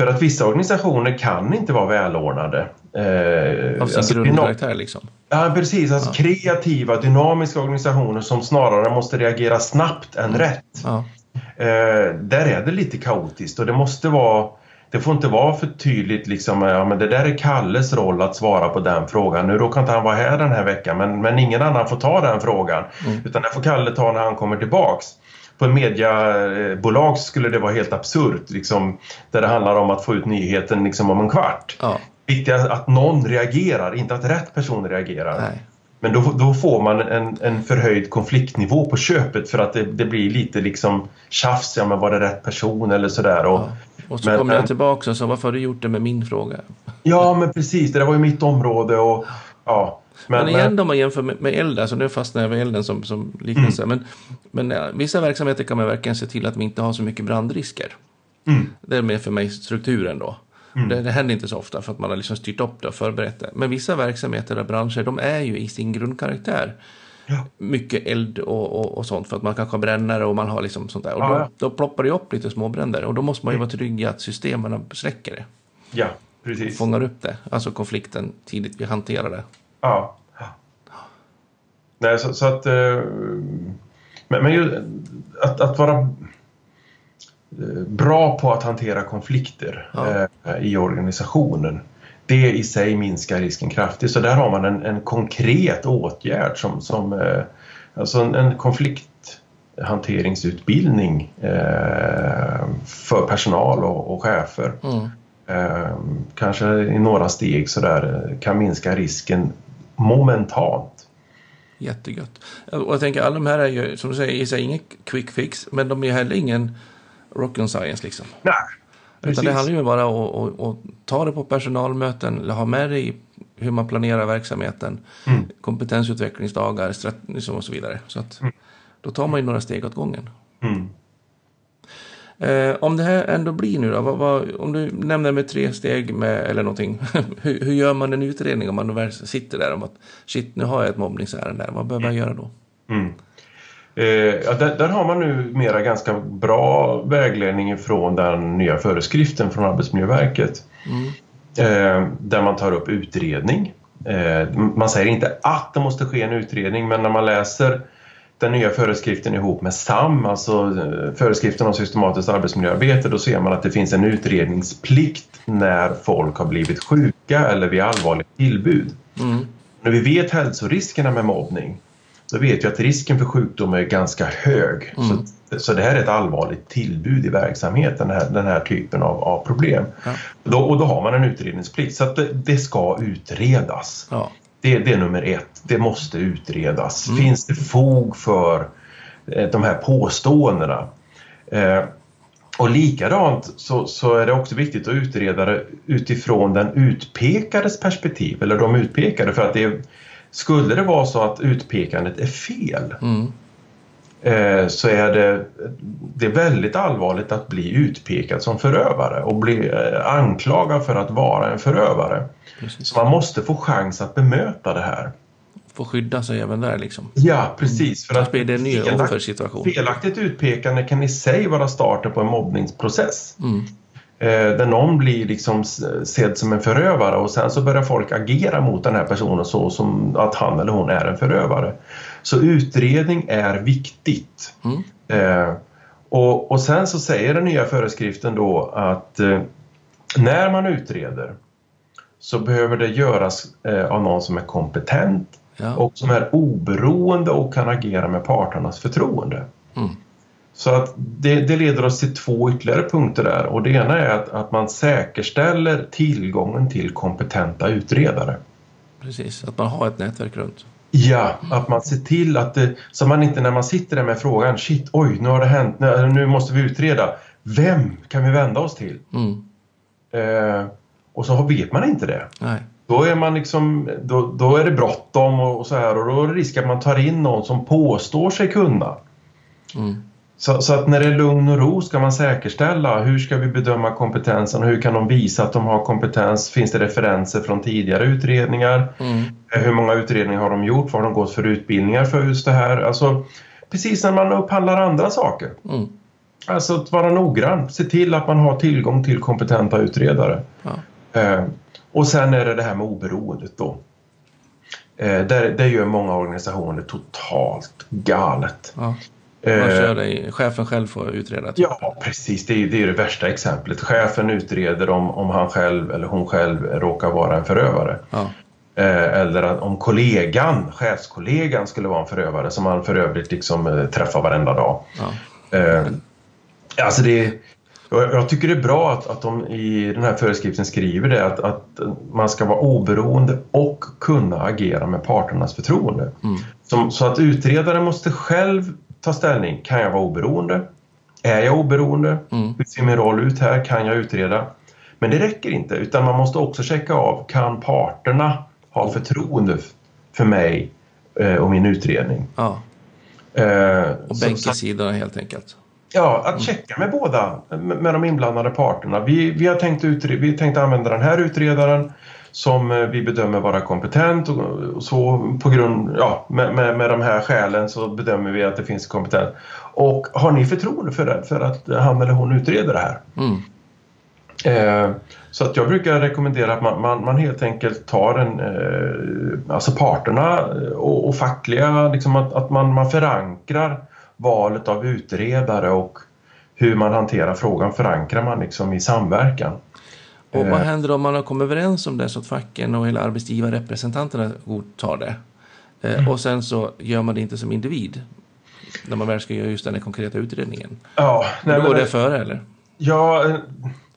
För att vissa organisationer kan inte vara välordnade. Eh, Av sin alltså, grundkaraktär liksom? Ja, precis. Alltså ja. kreativa, dynamiska organisationer som snarare måste reagera snabbt än mm. rätt. Ja. Eh, där är det lite kaotiskt och det måste vara det får inte vara för tydligt liksom, ja men det där är Kalles roll att svara på den frågan. Nu råkar inte han vara här den här veckan men, men ingen annan får ta den frågan. Mm. Utan det får Kalle ta när han kommer tillbaks på ett mediebolag skulle det vara helt absurt. Liksom, där det handlar om att få ut nyheten liksom, om en kvart. Ja. Viktigt att någon reagerar, inte att rätt person reagerar. Nej. Men då, då, får man en, en förhöjd konfliktnivå på köpet för att det, det blir lite liksom tjafs, ja men var det rätt person eller sådär. Och, ja. och så kommer jag tillbaka och sa varför har du gjort det med min fråga? Ja men precis, det där var ju mitt område och ja. Men, men igen om man jämför med, med elden, alltså nu fastnar jag vid elden som, som liknelse. Mm. Men, men ja, vissa verksamheter kan man verkligen se till att vi inte har så mycket brandrisker. Mm. Det är mer för mig strukturen då. Mm. Det, det händer inte så ofta för att man har liksom styrt upp det och förberett det. Men vissa verksamheter och branscher, de är ju i sin grundkaraktär ja. mycket eld och, och, och, sånt för att man kanske har brännare och man har liksom sånt där. Och ja, då, då ploppar det upp lite småbränder och då måste man ju mm. vara trygg i att systemen släcker det. Ja, precis. Fångar upp det, alltså konflikten tidigt vi hanterar det. Ja. Nej, så, så att... Eh, men, men ju, att, att vara eh, bra på att hantera konflikter ja. eh, i organisationen det i sig minskar risken kraftigt. Så där har man en, en konkret åtgärd som, som alltså en, en konflikthanteringsutbildning eh, för personal och, och chefer. Mm. Eh, kanske i några steg så där eh, kan minska risken momentant. Jättegött. Och jag tänker alla de här är ju som du säger i sig ingen quick fix men de är heller ingen rock science liksom. Nej, utan det handlar ju bara om att, att, ta det på personalmöten, eller ha med det i hur man planerar verksamheten, mm. kompetensutvecklingsdagar liksom och så vidare. Så att, mm. Då tar man ju några steg åt gången. Mm. Eh, om det här ändå blir nu då, vad, vad, om du nämner med tre steg med, eller någonting, hur, hur, gör man en utredning om man väl sitter där om att shit, nu har jag ett mobbningsärende, vad behöver jag göra då? Mm. Eh, ja, där, där, har man nu mera ganska bra vägledning från den nya föreskriften från Arbetsmiljöverket. Mm. Eh, där man tar upp utredning. Eh, man säger inte att det måste ske en utredning men när man läser den nya föreskriften ihop med SAM, alltså eh, föreskriften om systematiskt arbetsmiljöarbete, då ser man att det finns en utredningsplikt när folk har blivit sjuka eller vid allvarliga tillbud. Mm. När vi vet hälsoriskerna med mobbning så vet vi att risken för sjukdom är ganska hög. Mm. Så, så det här är ett allvarligt tillbud i verksamheten, den här, den här typen av, av problem. Ja. Då, och då har man en utredningsplikt, så att det, det ska utredas. Ja. Det, det, är nummer ett, det måste utredas. Mm. Finns det fog för eh, de här påståendena? Eh, och likadant så, så, är det också viktigt att utreda det utifrån den utpekades perspektiv, eller de utpekade, för att det skulle det vara så att utpekandet är fel mm. Eh, så är det, det är väldigt allvarligt att bli utpekad som förövare och bli eh, anklagad för att vara en förövare. Precis. Så man måste få chans att bemöta det här. Få skydda sig även där liksom. Ja, precis. För att blir det en ny offersituation. Felaktigt utpekande kan i sig vara starten på en mobbningsprocess. Mm. Eh, där någon blir liksom sedd som en förövare och sen så börjar folk agera mot den här personen så som att han eller hon är en förövare. Så utredning är viktigt. Mm. Eh, och, och sen så säger den nya föreskriften då att eh, när man utreder så behöver det göras eh, av någon som är kompetent ja. och som är oberoende och kan agera med parternas förtroende. Mm. Så att det, det, leder oss till två ytterligare punkter där och det ena är att, att man säkerställer tillgången till kompetenta utredare. Precis, att man har ett nätverk runt. Ja, att man ser till att det, så man inte när man sitter där med frågan shit, oj, nu har det hänt, nu måste vi utreda. Vem kan vi vända oss till? Mm. Eh, och så vet man inte det. Nej. Då är man liksom, då, då är det bråttom och, och, så här och då är det risk att man tar in någon som påstår sig kunna. Mm. Så, så, att när det är lugn och ro ska man säkerställa hur ska vi bedöma kompetensen och hur kan de visa att de har kompetens? Finns det referenser från tidigare utredningar? Mm. Eh, hur många utredningar har de gjort? Vad har de gått för utbildningar för just det här? Alltså, precis när man upphandlar andra saker. Mm. Alltså att vara noggrann, se till att man har tillgång till kompetenta utredare. Ja. Eh, och sen är det det här med oberoendet då. Eh, där, där gör många organisationer totalt galet. Ja. Man eh, kör det, chefen själv får utreda? Typ. Ja, precis. Det är, det är det värsta exemplet. Chefen utreder om, om han själv eller hon själv råkar vara en förövare. Ja. Eh, eller om kollegan, chefskollegan skulle vara en förövare som han för övrigt liksom eh, träffar varenda dag. Ja. Alltså det, jag tycker det är bra att, att de i den här föreskriften skriver det att, att man ska vara oberoende och kunna agera med parternas förtroende. Mm. Som, så att utredaren måste själv ta ställning. Kan jag vara oberoende? Är jag oberoende? Mm. Hur ser min roll ut här? Kan jag utreda? Men det räcker inte utan man måste också checka av, kan parterna ha förtroende för mig eh, och min utredning. Ja. Eh, Och så- sidorna helt enkelt. Ja, att checka med båda, med med de inblandade parterna. Vi, vi har tänkt, utre- vi har tänkt använda den här utredaren som eh, vi bedömer vara kompetent och, så på grund, ja, med, med, med de här skälen så bedömer vi att det finns kompetens. Och har ni förtroende för, det, för att han eller hon utreder det här? Mm. Eh, så att jag brukar rekommendera att man, man, man helt enkelt tar en, eh, alltså parterna eh, och, och fackliga, liksom att, att man, man förankrar valet av utredare och hur man hanterar frågan förankrar man liksom i samverkan. Och vad Eh. händer om man har kommit överens om det så att facken och hela arbetsgivarrepresentanterna godtar det? Eh, Mm. Och sen så gör man det inte som individ. När man väl ska göra just den här konkreta utredningen. Ja, nej, Då går det före eller? ja eh,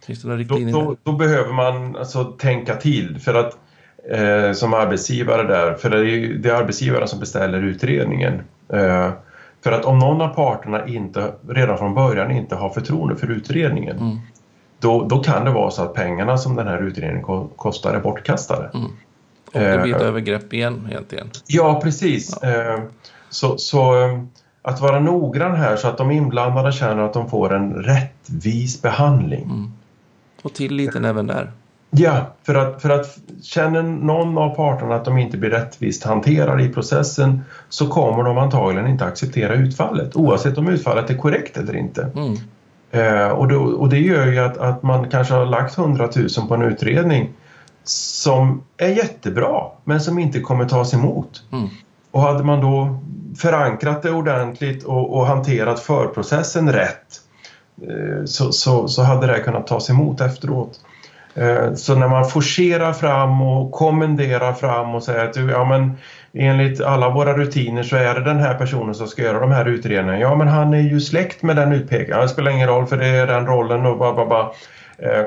Finns det några då, då, då behöver man alltså tänka till för att eh, som arbetsgivare där, för det är ju det är arbetsgivaren som beställer utredningen. Eh, för att om någon av parterna inte redan från början inte har förtroende för utredningen Mm. Då, då kan det vara så att pengarna som den här utredningen ko- kostar är bortkastade. Mm. Och det blir ett Eh. övergrepp igen egentligen. Ja, precis. Eh, så så eh, att vara noggrann här så att de inblandade känner att de får en rättvis behandling. Mm. Och tilliten även där. Ja, för att, för att känner någon av parterna att de inte blir rättvist hanterade i processen så kommer de antagligen inte acceptera utfallet oavsett om utfallet är korrekt eller inte. Mm. Eh, och, då, och det gör ju att, att man kanske har lagt 100 000 på en utredning som är jättebra men som inte kommer tas emot. Mm. Och hade man då förankrat det ordentligt och, och hanterat förprocessen rätt eh, så, så, så hade det kunnat tas emot efteråt. Eh, Så när man forcerar fram och kommenderar fram och säger att ja, men enligt alla våra rutiner så är det den här personen som ska göra de här utredningarna. Ja men han är ju släkt med den utpekaren. Det spelar ingen roll för det är den rollen och bara, bara, bara. Eh,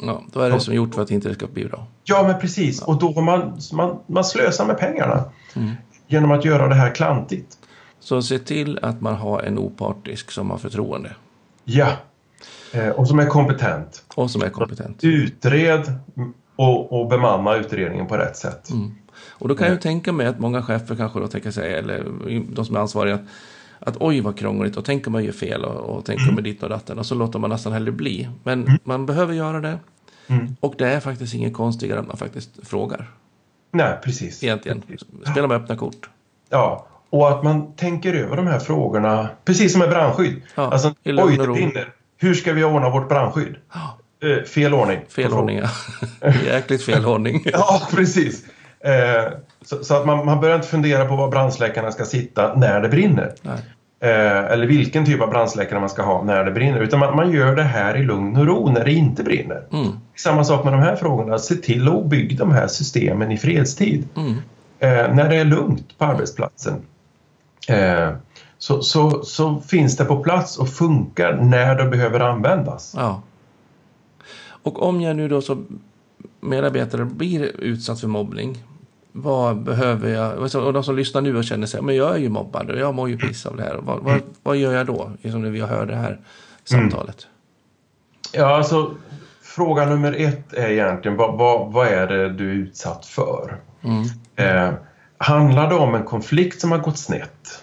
Ja, då är det som gjort för att inte det ska bli bra. Ja men precis och då man, man, man slösar med pengarna Mm. genom att göra det här klantigt. Så se till att man har en opartisk som har förtroende Ja. Eh, och som är kompetent. och som är kompetent. Utred och, och bemanna utredningen på rätt sätt. Mm. Och då kan jag ju tänka mig att många chefer kanske då tänker sig, eller de som är ansvariga, att, att oj vad krångligt och tänk om man gör fel och, och tänk om man ditt och datten och så låter man nästan hellre bli. Men man behöver göra det Mm. och det är faktiskt inget konstigare än man faktiskt frågar. Nej, precis. Egentligen. Spela med öppna kort. Ja, och att man tänker över de här frågorna, precis som med brandskydd. Ja, alltså, oj, det brinner. Hur ska vi ordna vårt brandskydd? Ja, Eh, fel ordning. fel ordning, ja. Jäkligt fel ordning. Ja, precis. Eh, så, så att man, man börjar inte fundera på var brandsläckarna ska sitta när det brinner. Eh, eller vilken typ av brandsläckare man ska ha när det brinner. Utan man, man gör det här i lugn och ro när det inte brinner. Mm, Samma sak med de här frågorna. Se till att bygga de här systemen i fredstid. mm, Eh, när det är lugnt på arbetsplatsen. Eh, så, så, så finns det på plats och funkar när det behöver användas. ja. Och om jag nu då som medarbetare blir utsatt för mobbning, vad behöver jag? Och de som lyssnar nu och känner sig, men jag är ju mobbad och jag mår ju piss av det här. Vad, vad, vad gör jag då? Som när vi hör det här samtalet. Ja, alltså fråga nummer ett är egentligen vad, vad, vad är det du är utsatt för? Mm. Eh, handlar det om en konflikt som har gått snett?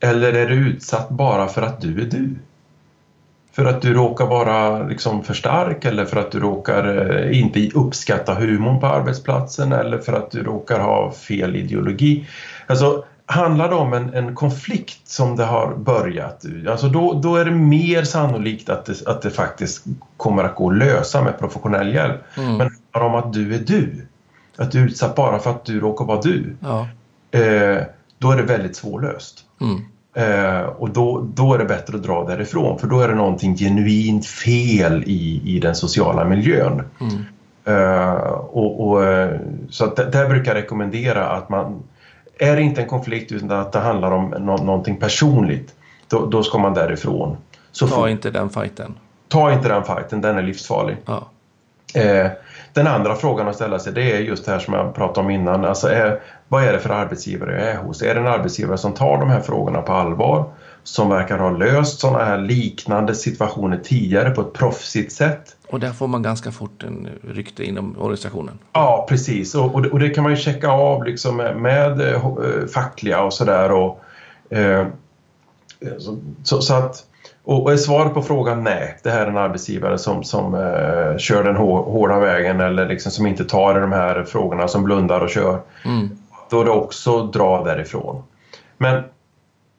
Eller är du utsatt bara för att du är du? För att du råkar vara liksom för stark eller för att du råkar eh, inte uppskatta humorn på arbetsplatsen eller för att du råkar ha fel ideologi. Alltså, handlar det om en, en konflikt som det har börjat, alltså då, då är det mer sannolikt att det, att det faktiskt kommer att gå att lösa med professionell hjälp. Mm. Men handlar det om att du är du, att du är utsatt bara för att du råkar vara du, Ja. eh, då är det väldigt svårlöst. Mm. Eh, och då, då är det bättre att dra därifrån för då är det någonting genuint fel i, i den sociala miljön. Mm. Eh, och, och, eh, så att där, brukar jag rekommendera att man, är det inte en konflikt utan att det handlar om nå, någonting personligt, då, då ska man därifrån. Så Ta inte den fighten. ta inte den fighten, den är livsfarlig. Ja. Eh, den andra frågan att ställa sig det är just det här som jag pratade om innan. Alltså är, vad är det för arbetsgivare jag är hos? Är det en arbetsgivare som tar de här frågorna på allvar? som verkar ha löst sådana här liknande situationer tidigare på ett proffsigt sätt. Och där får man ganska fort en rykte inom organisationen. Ja, precis. Och, och, det, och det kan man ju checka av liksom med, med eh, fackliga och sådär. Eh, så, så, så, att, och, är svaret på frågan nej, det här är en arbetsgivare som, som eh, kör den hårda vägen eller liksom som inte tar i de här frågorna, som blundar och kör. Mm. Då är det också dra därifrån. Men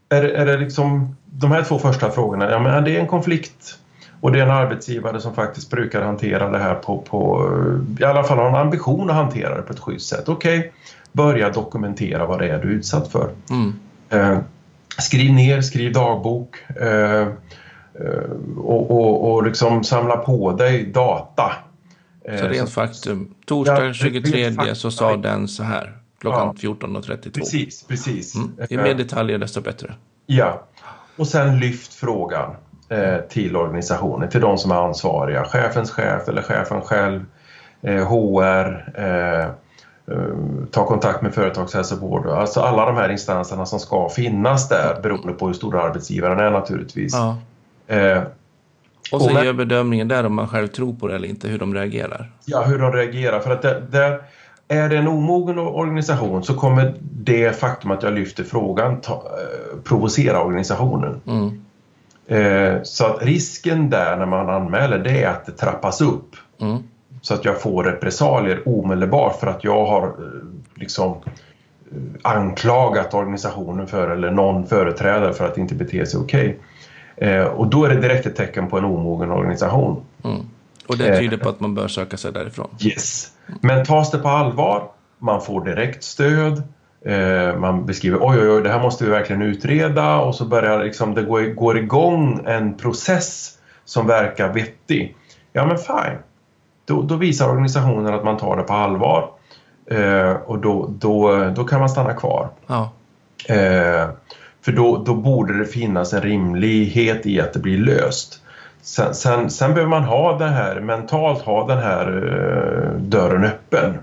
är, är det liksom de här två första frågorna, ja men är det en konflikt och det är en arbetsgivare som faktiskt brukar hantera det här på, på i alla fall har en ambition att hantera det på ett schysst sätt. Okej, okay, börja dokumentera vad det är du är utsatt för. Mm. Eh, skriv ner, skriv dagbok eh och, och, och liksom samla på dig data. Så rent eh, faktum, torsdag 23 så sa den så här klockan ja. 14.32. Precis, precis. Mm. Ju mer detaljer desto bättre. Ja, och sen lyft frågan eh, till organisationen, till de som är ansvariga. Chefens chef eller chefen själv, eh, HR, eh, eh, ta kontakt med företagshälsovård. Alltså alla de här instanserna som ska finnas där beroende på hur stor arbetsgivaren är naturligtvis. Ja. Eh, och så gör bedömningen där om man själv tror på det eller inte, hur de reagerar. Ja, hur de reagerar. För att det, där, är det en omogen organisation så kommer det faktum att jag lyfter frågan ta, eh, provocera organisationen. Mm. Eh, så att risken där när man anmäler det är att det trappas upp. Mm. Så att jag får repressalier omedelbart för att jag har eh, liksom eh, anklagat organisationen för eller någon företrädare för att inte bete sig okej. Okay. Eh, och då är det direkt ett tecken på en omogen organisation. Mm. Och det tyder på att man bör söka sig därifrån? Yes. Men tas det på allvar, man får direkt stöd, eh, man beskriver oj, oj, oj, det här måste vi verkligen utreda och så börjar liksom, det går, går igång en process som verkar vettig. Ja, men fine. Då, då visar organisationen att man tar det på allvar eh, och då, då, då kan man stanna kvar. Ja. Eh, för då, då borde det finnas en rimlighet i att det blir löst. Sen, sen, sen behöver man ha det här, mentalt ha den här uh, dörren öppen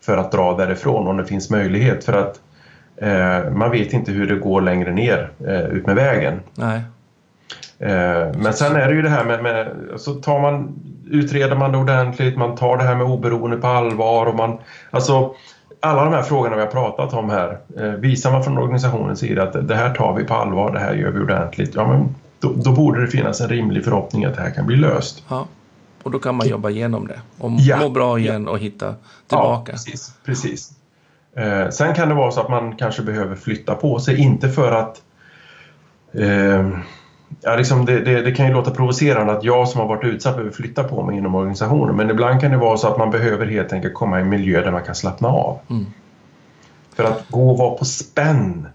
för att dra därifrån om det finns möjlighet. För att uh, man vet inte hur det går längre ner uh, ut med vägen. Nej. men sen är det ju det här med, med alltså tar man, utreder man det ordentligt, man tar det här med oberoende på allvar och man, alltså alla de här frågorna vi har pratat om här, visar man från organisationens sida att det här tar vi på allvar, det här gör vi ordentligt, ja men då, då, borde det finnas en rimlig förhoppning att det här kan bli löst. Ja. Och då kan man jobba igenom det och ja. må bra igen och hitta tillbaka. Ja, precis. precis. Eh, sen kan det vara så att man kanske behöver flytta på sig, inte för att eh, Ja, liksom det, det, det, kan ju låta provocerande att jag som har varit utsatt behöver flytta på mig inom organisationen men ibland kan det vara så att man behöver helt enkelt komma i en miljö där man kan slappna av. Mm. För att gå och vara på spänn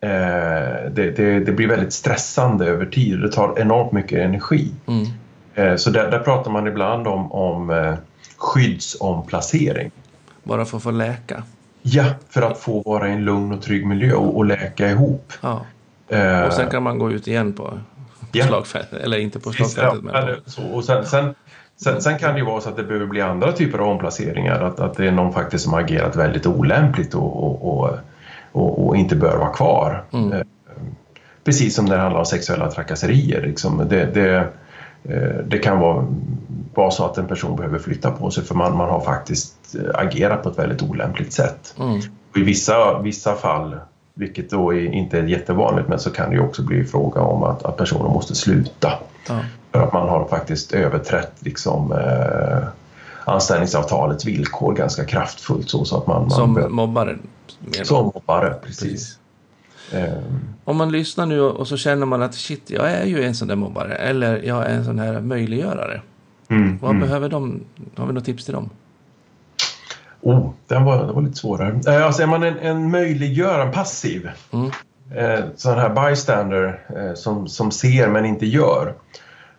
Eh, det, det, det, blir väldigt stressande över tid. Det tar enormt mycket energi. Mm. Eh, så där, där, pratar man ibland om, om eh, skyddsomplacering. Bara för att få läka? Ja, för att få vara i en lugn och trygg miljö och, och läka ihop. Ja. Och sen kan man gå ut igen på, ja. slagfältet, eller inte på slagfältet. Ja, men på... Så, och sen, sen, sen, sen, kan det ju vara så att det behöver bli andra typer av omplaceringar. Att, att det är någon faktiskt som har agerat väldigt olämpligt och, och, och och, inte bör vara kvar. Mm. Eh, precis som när det handlar om sexuella trakasserier. Liksom. Det, det, eh, det kan vara, vara så att en person behöver flytta på sig för man, man har faktiskt eh, agerat på ett väldigt olämpligt sätt. Mm. I vissa, vissa fall, vilket då är, inte är jättevanligt, men så kan det ju också bli fråga om att, att personen måste sluta. Ja. För att man har faktiskt överträtt liksom, eh, anställningsavtalets villkor ganska kraftfullt. Så, så att man, Som man, mobbare? Som mobbare, precis. precis. Um, Om man lyssnar nu och så känner man att shit, jag är ju en sån där mobbare eller jag är en sån här möjliggörare. Mm, Vad mm. behöver de? Har vi något tips till dem? Oh, den var, den var lite svårare. Eh, alltså är man en, en möjliggörare, passiv, mm. eh, sån här bystander eh, som, som ser men inte gör,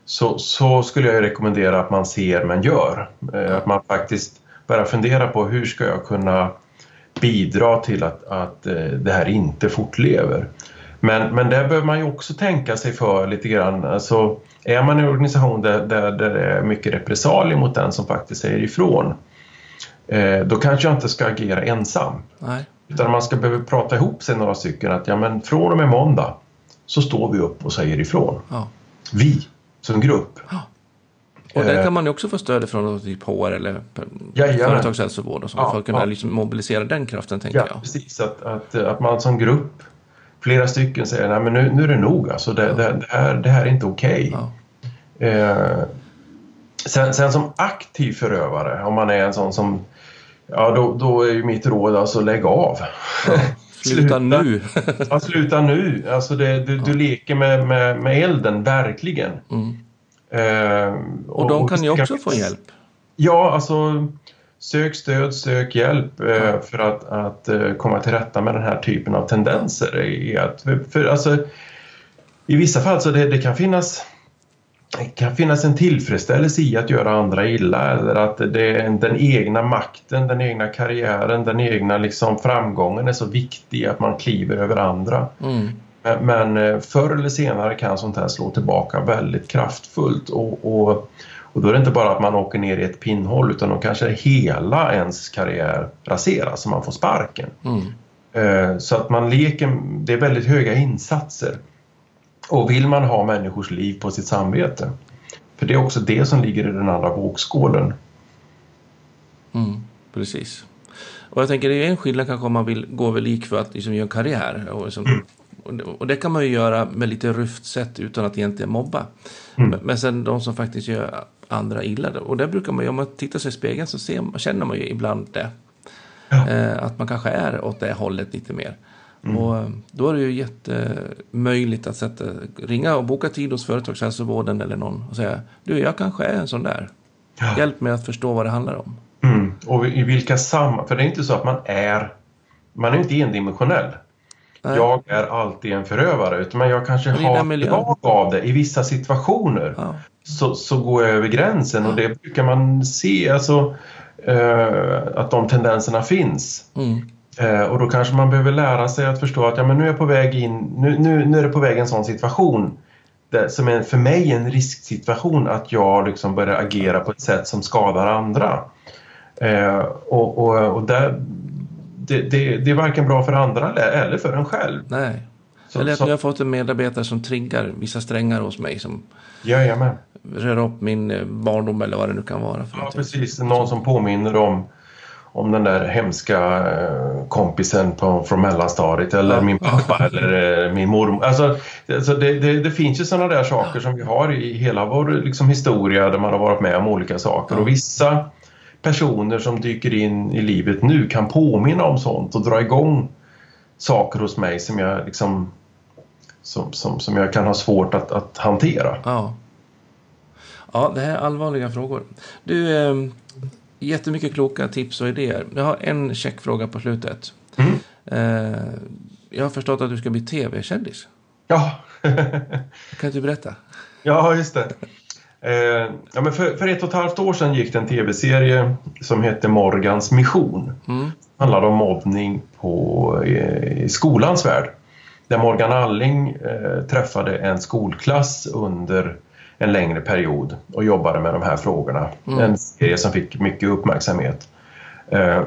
så, så skulle jag rekommendera att man ser men gör. Eh, att man faktiskt börjar fundera på hur ska jag kunna bidra till att, att eh, det här inte fortlever. Men, men där behöver man ju också tänka sig för lite grann. Alltså, är man i en organisation där, där, där det är mycket repressalier mot den som faktiskt säger ifrån, då kanske jag inte ska agera ensam. Nej. Utan man ska behöva prata ihop sig några stycken att ja, men från och med måndag så står vi upp och säger ifrån. Ja. Vi som grupp. Och där Eh. kan man ju också få stöd från typ HR eller Jajamän. företagshälsovård och så, Ja, för att kunna ja. liksom mobilisera den kraften, tänker Ja, jag. precis. Att, att, att man som grupp, flera stycken säger nej men nu, nu är det nog alltså. Det, det, det, här, det här är inte okej. Ja. Eh, sen, sen som aktiv förövare, om man är en sån som Ja, då, då är ju mitt råd alltså lägg av. Sluta nu! Ja, sluta nu. Alltså det, du, du leker med, med, med elden, verkligen. Mm. Eh, Och de kan ju också få hjälp. Ja, alltså sök stöd, sök hjälp eh, för att, att eh, komma till rätta med den här typen av tendenser. I, att, för, alltså, I vissa fall så det, det kan finnas kan finnas en tillfredsställelse i att göra andra illa eller att det den egna makten, den egna karriären, den egna liksom framgången är så viktig att man kliver över andra. Mm. Men, men eh, förr eller senare kan sånt här slå tillbaka väldigt kraftfullt och, och, och då är det inte bara att man åker ner i ett pinnhål utan då kanske hela ens karriär raseras och man får sparken. Mm. Eh, Så att man leker, det är väldigt höga insatser. Och vill man ha människors liv på sitt samvete, för det är också det som ligger i den andra vågskålen. Mm. Precis. Och jag tänker, det är en skillnad kanske om man vill gå över lik för att liksom göra en karriär. Och, liksom, och, det, och det kan man ju göra med lite rufft sätt utan att egentligen mobba. Men, men sen de som faktiskt gör andra illa. Och där brukar man ju, om man tittar sig i spegeln så ser, känner man ju ibland det. Eh, att man kanske är åt det hållet lite mer. Och eh, då är det ju jättemöjligt att sätta, ringa och boka tid hos företagshälsovården eller någon och säga du, jag kanske är en sån där. Ja. Hjälp mig att förstå vad det handlar om. Mm. Och i vilka sam... För det är inte så att man är... Man är inte endimensionell. Nej. Jag är alltid en förövare, utan jag kanske har drag av det i vissa situationer. Ja. Så, så går jag över gränsen och det brukar man se, alltså eh, att de tendenserna finns. Mm. Eh, och då kanske man behöver lära sig att förstå att ja, men nu är jag på väg in, nu, nu, nu är det på väg en sån situation där, som är för mig en risksituation att jag liksom börjar agera på ett sätt som skadar andra. Eh, och och, och där, det, det, det är varken bra för andra eller- för en själv. Nej. Så- Eller att så- jag har fått en medarbetare som triggar vissa strängar hos mig som Jajamän. rör upp min eh, barndom eller vad det nu kan vara. För Ja, precis. Någon som påminner om, om den där hemska eh, kompisen på, från mellanstadiet eller Ja. min pappa eller eh, min mormor. Alltså, alltså det, det, det finns ju sådana där saker som vi har i hela vår liksom, historia där man har varit med om olika saker. Och vissa personer som dyker in i livet nu kan påminna om sånt och dra igång saker hos mig som jag liksom som, som, som jag kan ha svårt att, att hantera. Ja. ja, det här är allvarliga frågor. Du, eh, jättemycket kloka tips och idéer. Jag har en checkfråga på slutet. Mm. Eh, jag har förstått att du ska bli tv-kändis. Ja, Kan du berätta? Ja, just det. Eh, ja, men för, för ett och ett halvt år sedan gick det en tv-serie som hette Morgans mission. Mm. Det handlade om mobbning på, eh, i skolans värld. Där Morgan Alling eh, träffade en skolklass under en längre period och jobbade med de här frågorna. Mm. En serie som fick mycket uppmärksamhet. Eh,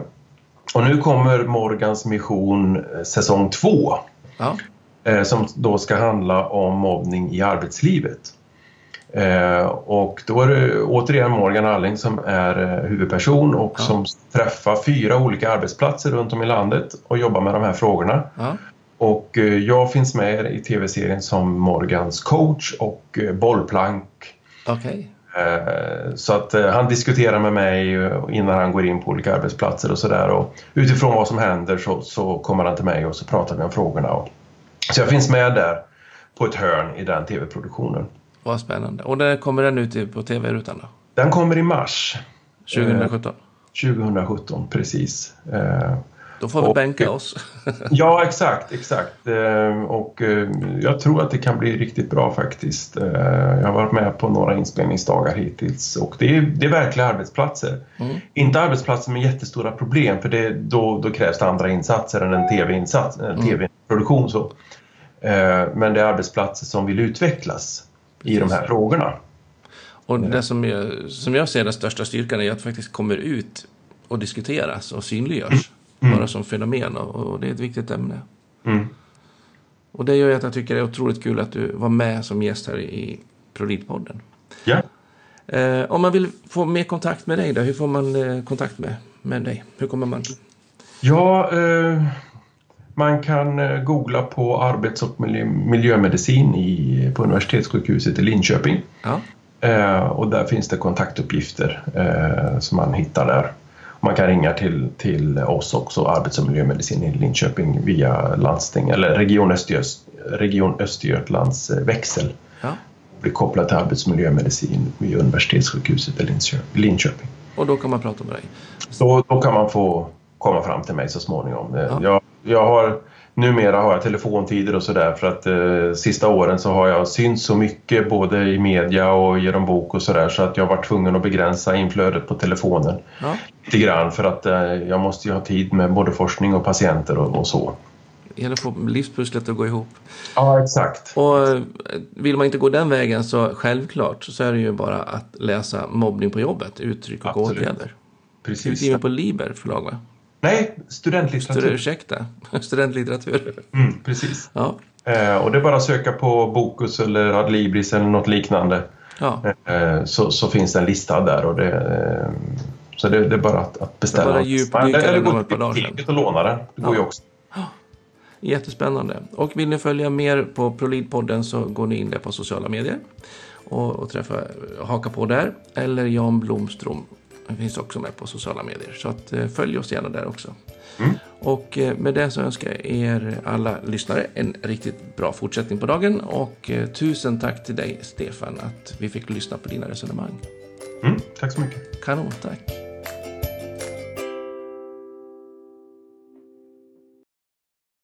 och nu kommer Morgans mission eh, säsong två Ja. eh, som då ska handla om mobbning i arbetslivet. Eh, och då är det återigen Morgan Alling som är eh, huvudperson och Ja. som träffar fyra olika arbetsplatser runt om i landet och jobbar med de här frågorna. ja. Och eh, jag finns med i tv-serien som Morgans coach och eh, bollplank. Okej. Eh, Så att han diskuterar med mig innan han går in på olika arbetsplatser och sådär. Utifrån vad som händer så, så kommer han till mig och så pratar vi om frågorna. Så jag finns med där på ett hörn i den tv-produktionen. Vad spännande. Och där kommer den ut på tv-rutan då? Den kommer i mars 2017? 2017, precis. Då får vi och- bänka oss. Ja, exakt, exakt. Eh, Och eh, jag tror att det kan bli riktigt bra faktiskt. Eh, Jag har varit med på några inspelningsdagar hittills och det är, det är verkliga arbetsplatser. Mm. Inte arbetsplatser med jättestora problem för det, då, då krävs det andra insatser än en tv-insats, en Mm. tv-produktion. Så. Eh, Men det är arbetsplatser som vill utvecklas i de här frågorna. Och det som jag, som jag ser den största styrkan är att faktiskt kommer ut och diskuteras och synliggörs. Bara som fenomen och, det är ett viktigt ämne. Mm. Och det gör ju att jag tycker det är otroligt kul att du var med som gäst här i ProLid-podden. Ja. Eh, om man vill få mer kontakt med dig, då, hur får man eh, kontakt med, med dig? Hur kommer man? Ja, eh, man kan eh, googla på arbets och miljö, miljömedicin i, på universitetssjukhuset i Linköping. Ja. Eh, och där finns det kontaktuppgifter eh, som man hittar där. Man kan ringa till, till oss också, arbets och miljömedicin i Linköping via landsting eller Region, Östergöt, Region Östergötlands eh, växel. ja. Blir kopplad till arbets och miljömedicin vid universitetssjukhuset i Linköping. Och då kan man prata med dig. Så då kan man få komma fram till mig så småningom. Ja. Jag, jag har, numera har jag telefontider och sådär för att eh, sista åren så har jag synts så mycket både i media och genom bok och sådär så att jag var tvungen att begränsa inflödet på telefonen Ja. lite grann för att eh, jag måste ju ha tid med både forskning och patienter och, och så. Det gäller att få livspusslet att gå ihop. Ja, exakt. Och eh, vill man inte gå den vägen så självklart så är det ju bara att läsa Mobbning på jobbet, uttryck och Absolut. åtgärder. Precis. Utgiven på Liber förlag va? Nej, Stud- studentlitteratur. ursäkta, studentlitteratur. Mm, precis. Ja, Eh, och det är bara att söka på Bokus eller Adlibris eller något liknande. ja. Eh, så, så finns det en lista där och det, eh, så det, det är bara att, att beställa. bara eller, eller den gå till biblioteket och låna den. Det går Ja. ju också. Jättespännande. Och vill ni följa mer på ProLid-podden så går ni in där på sociala medier och, och träffa, haka på där. Eller Jan Blomström finns också med på sociala medier. Så att, eh, följ oss gärna där också. Mm. Och eh, med det så önskar jag er alla lyssnare en riktigt bra fortsättning på dagen. Och eh, tusen tack till dig Stefan att vi fick lyssna på dina resonemang. Mm, tack så mycket. Kanon, tack.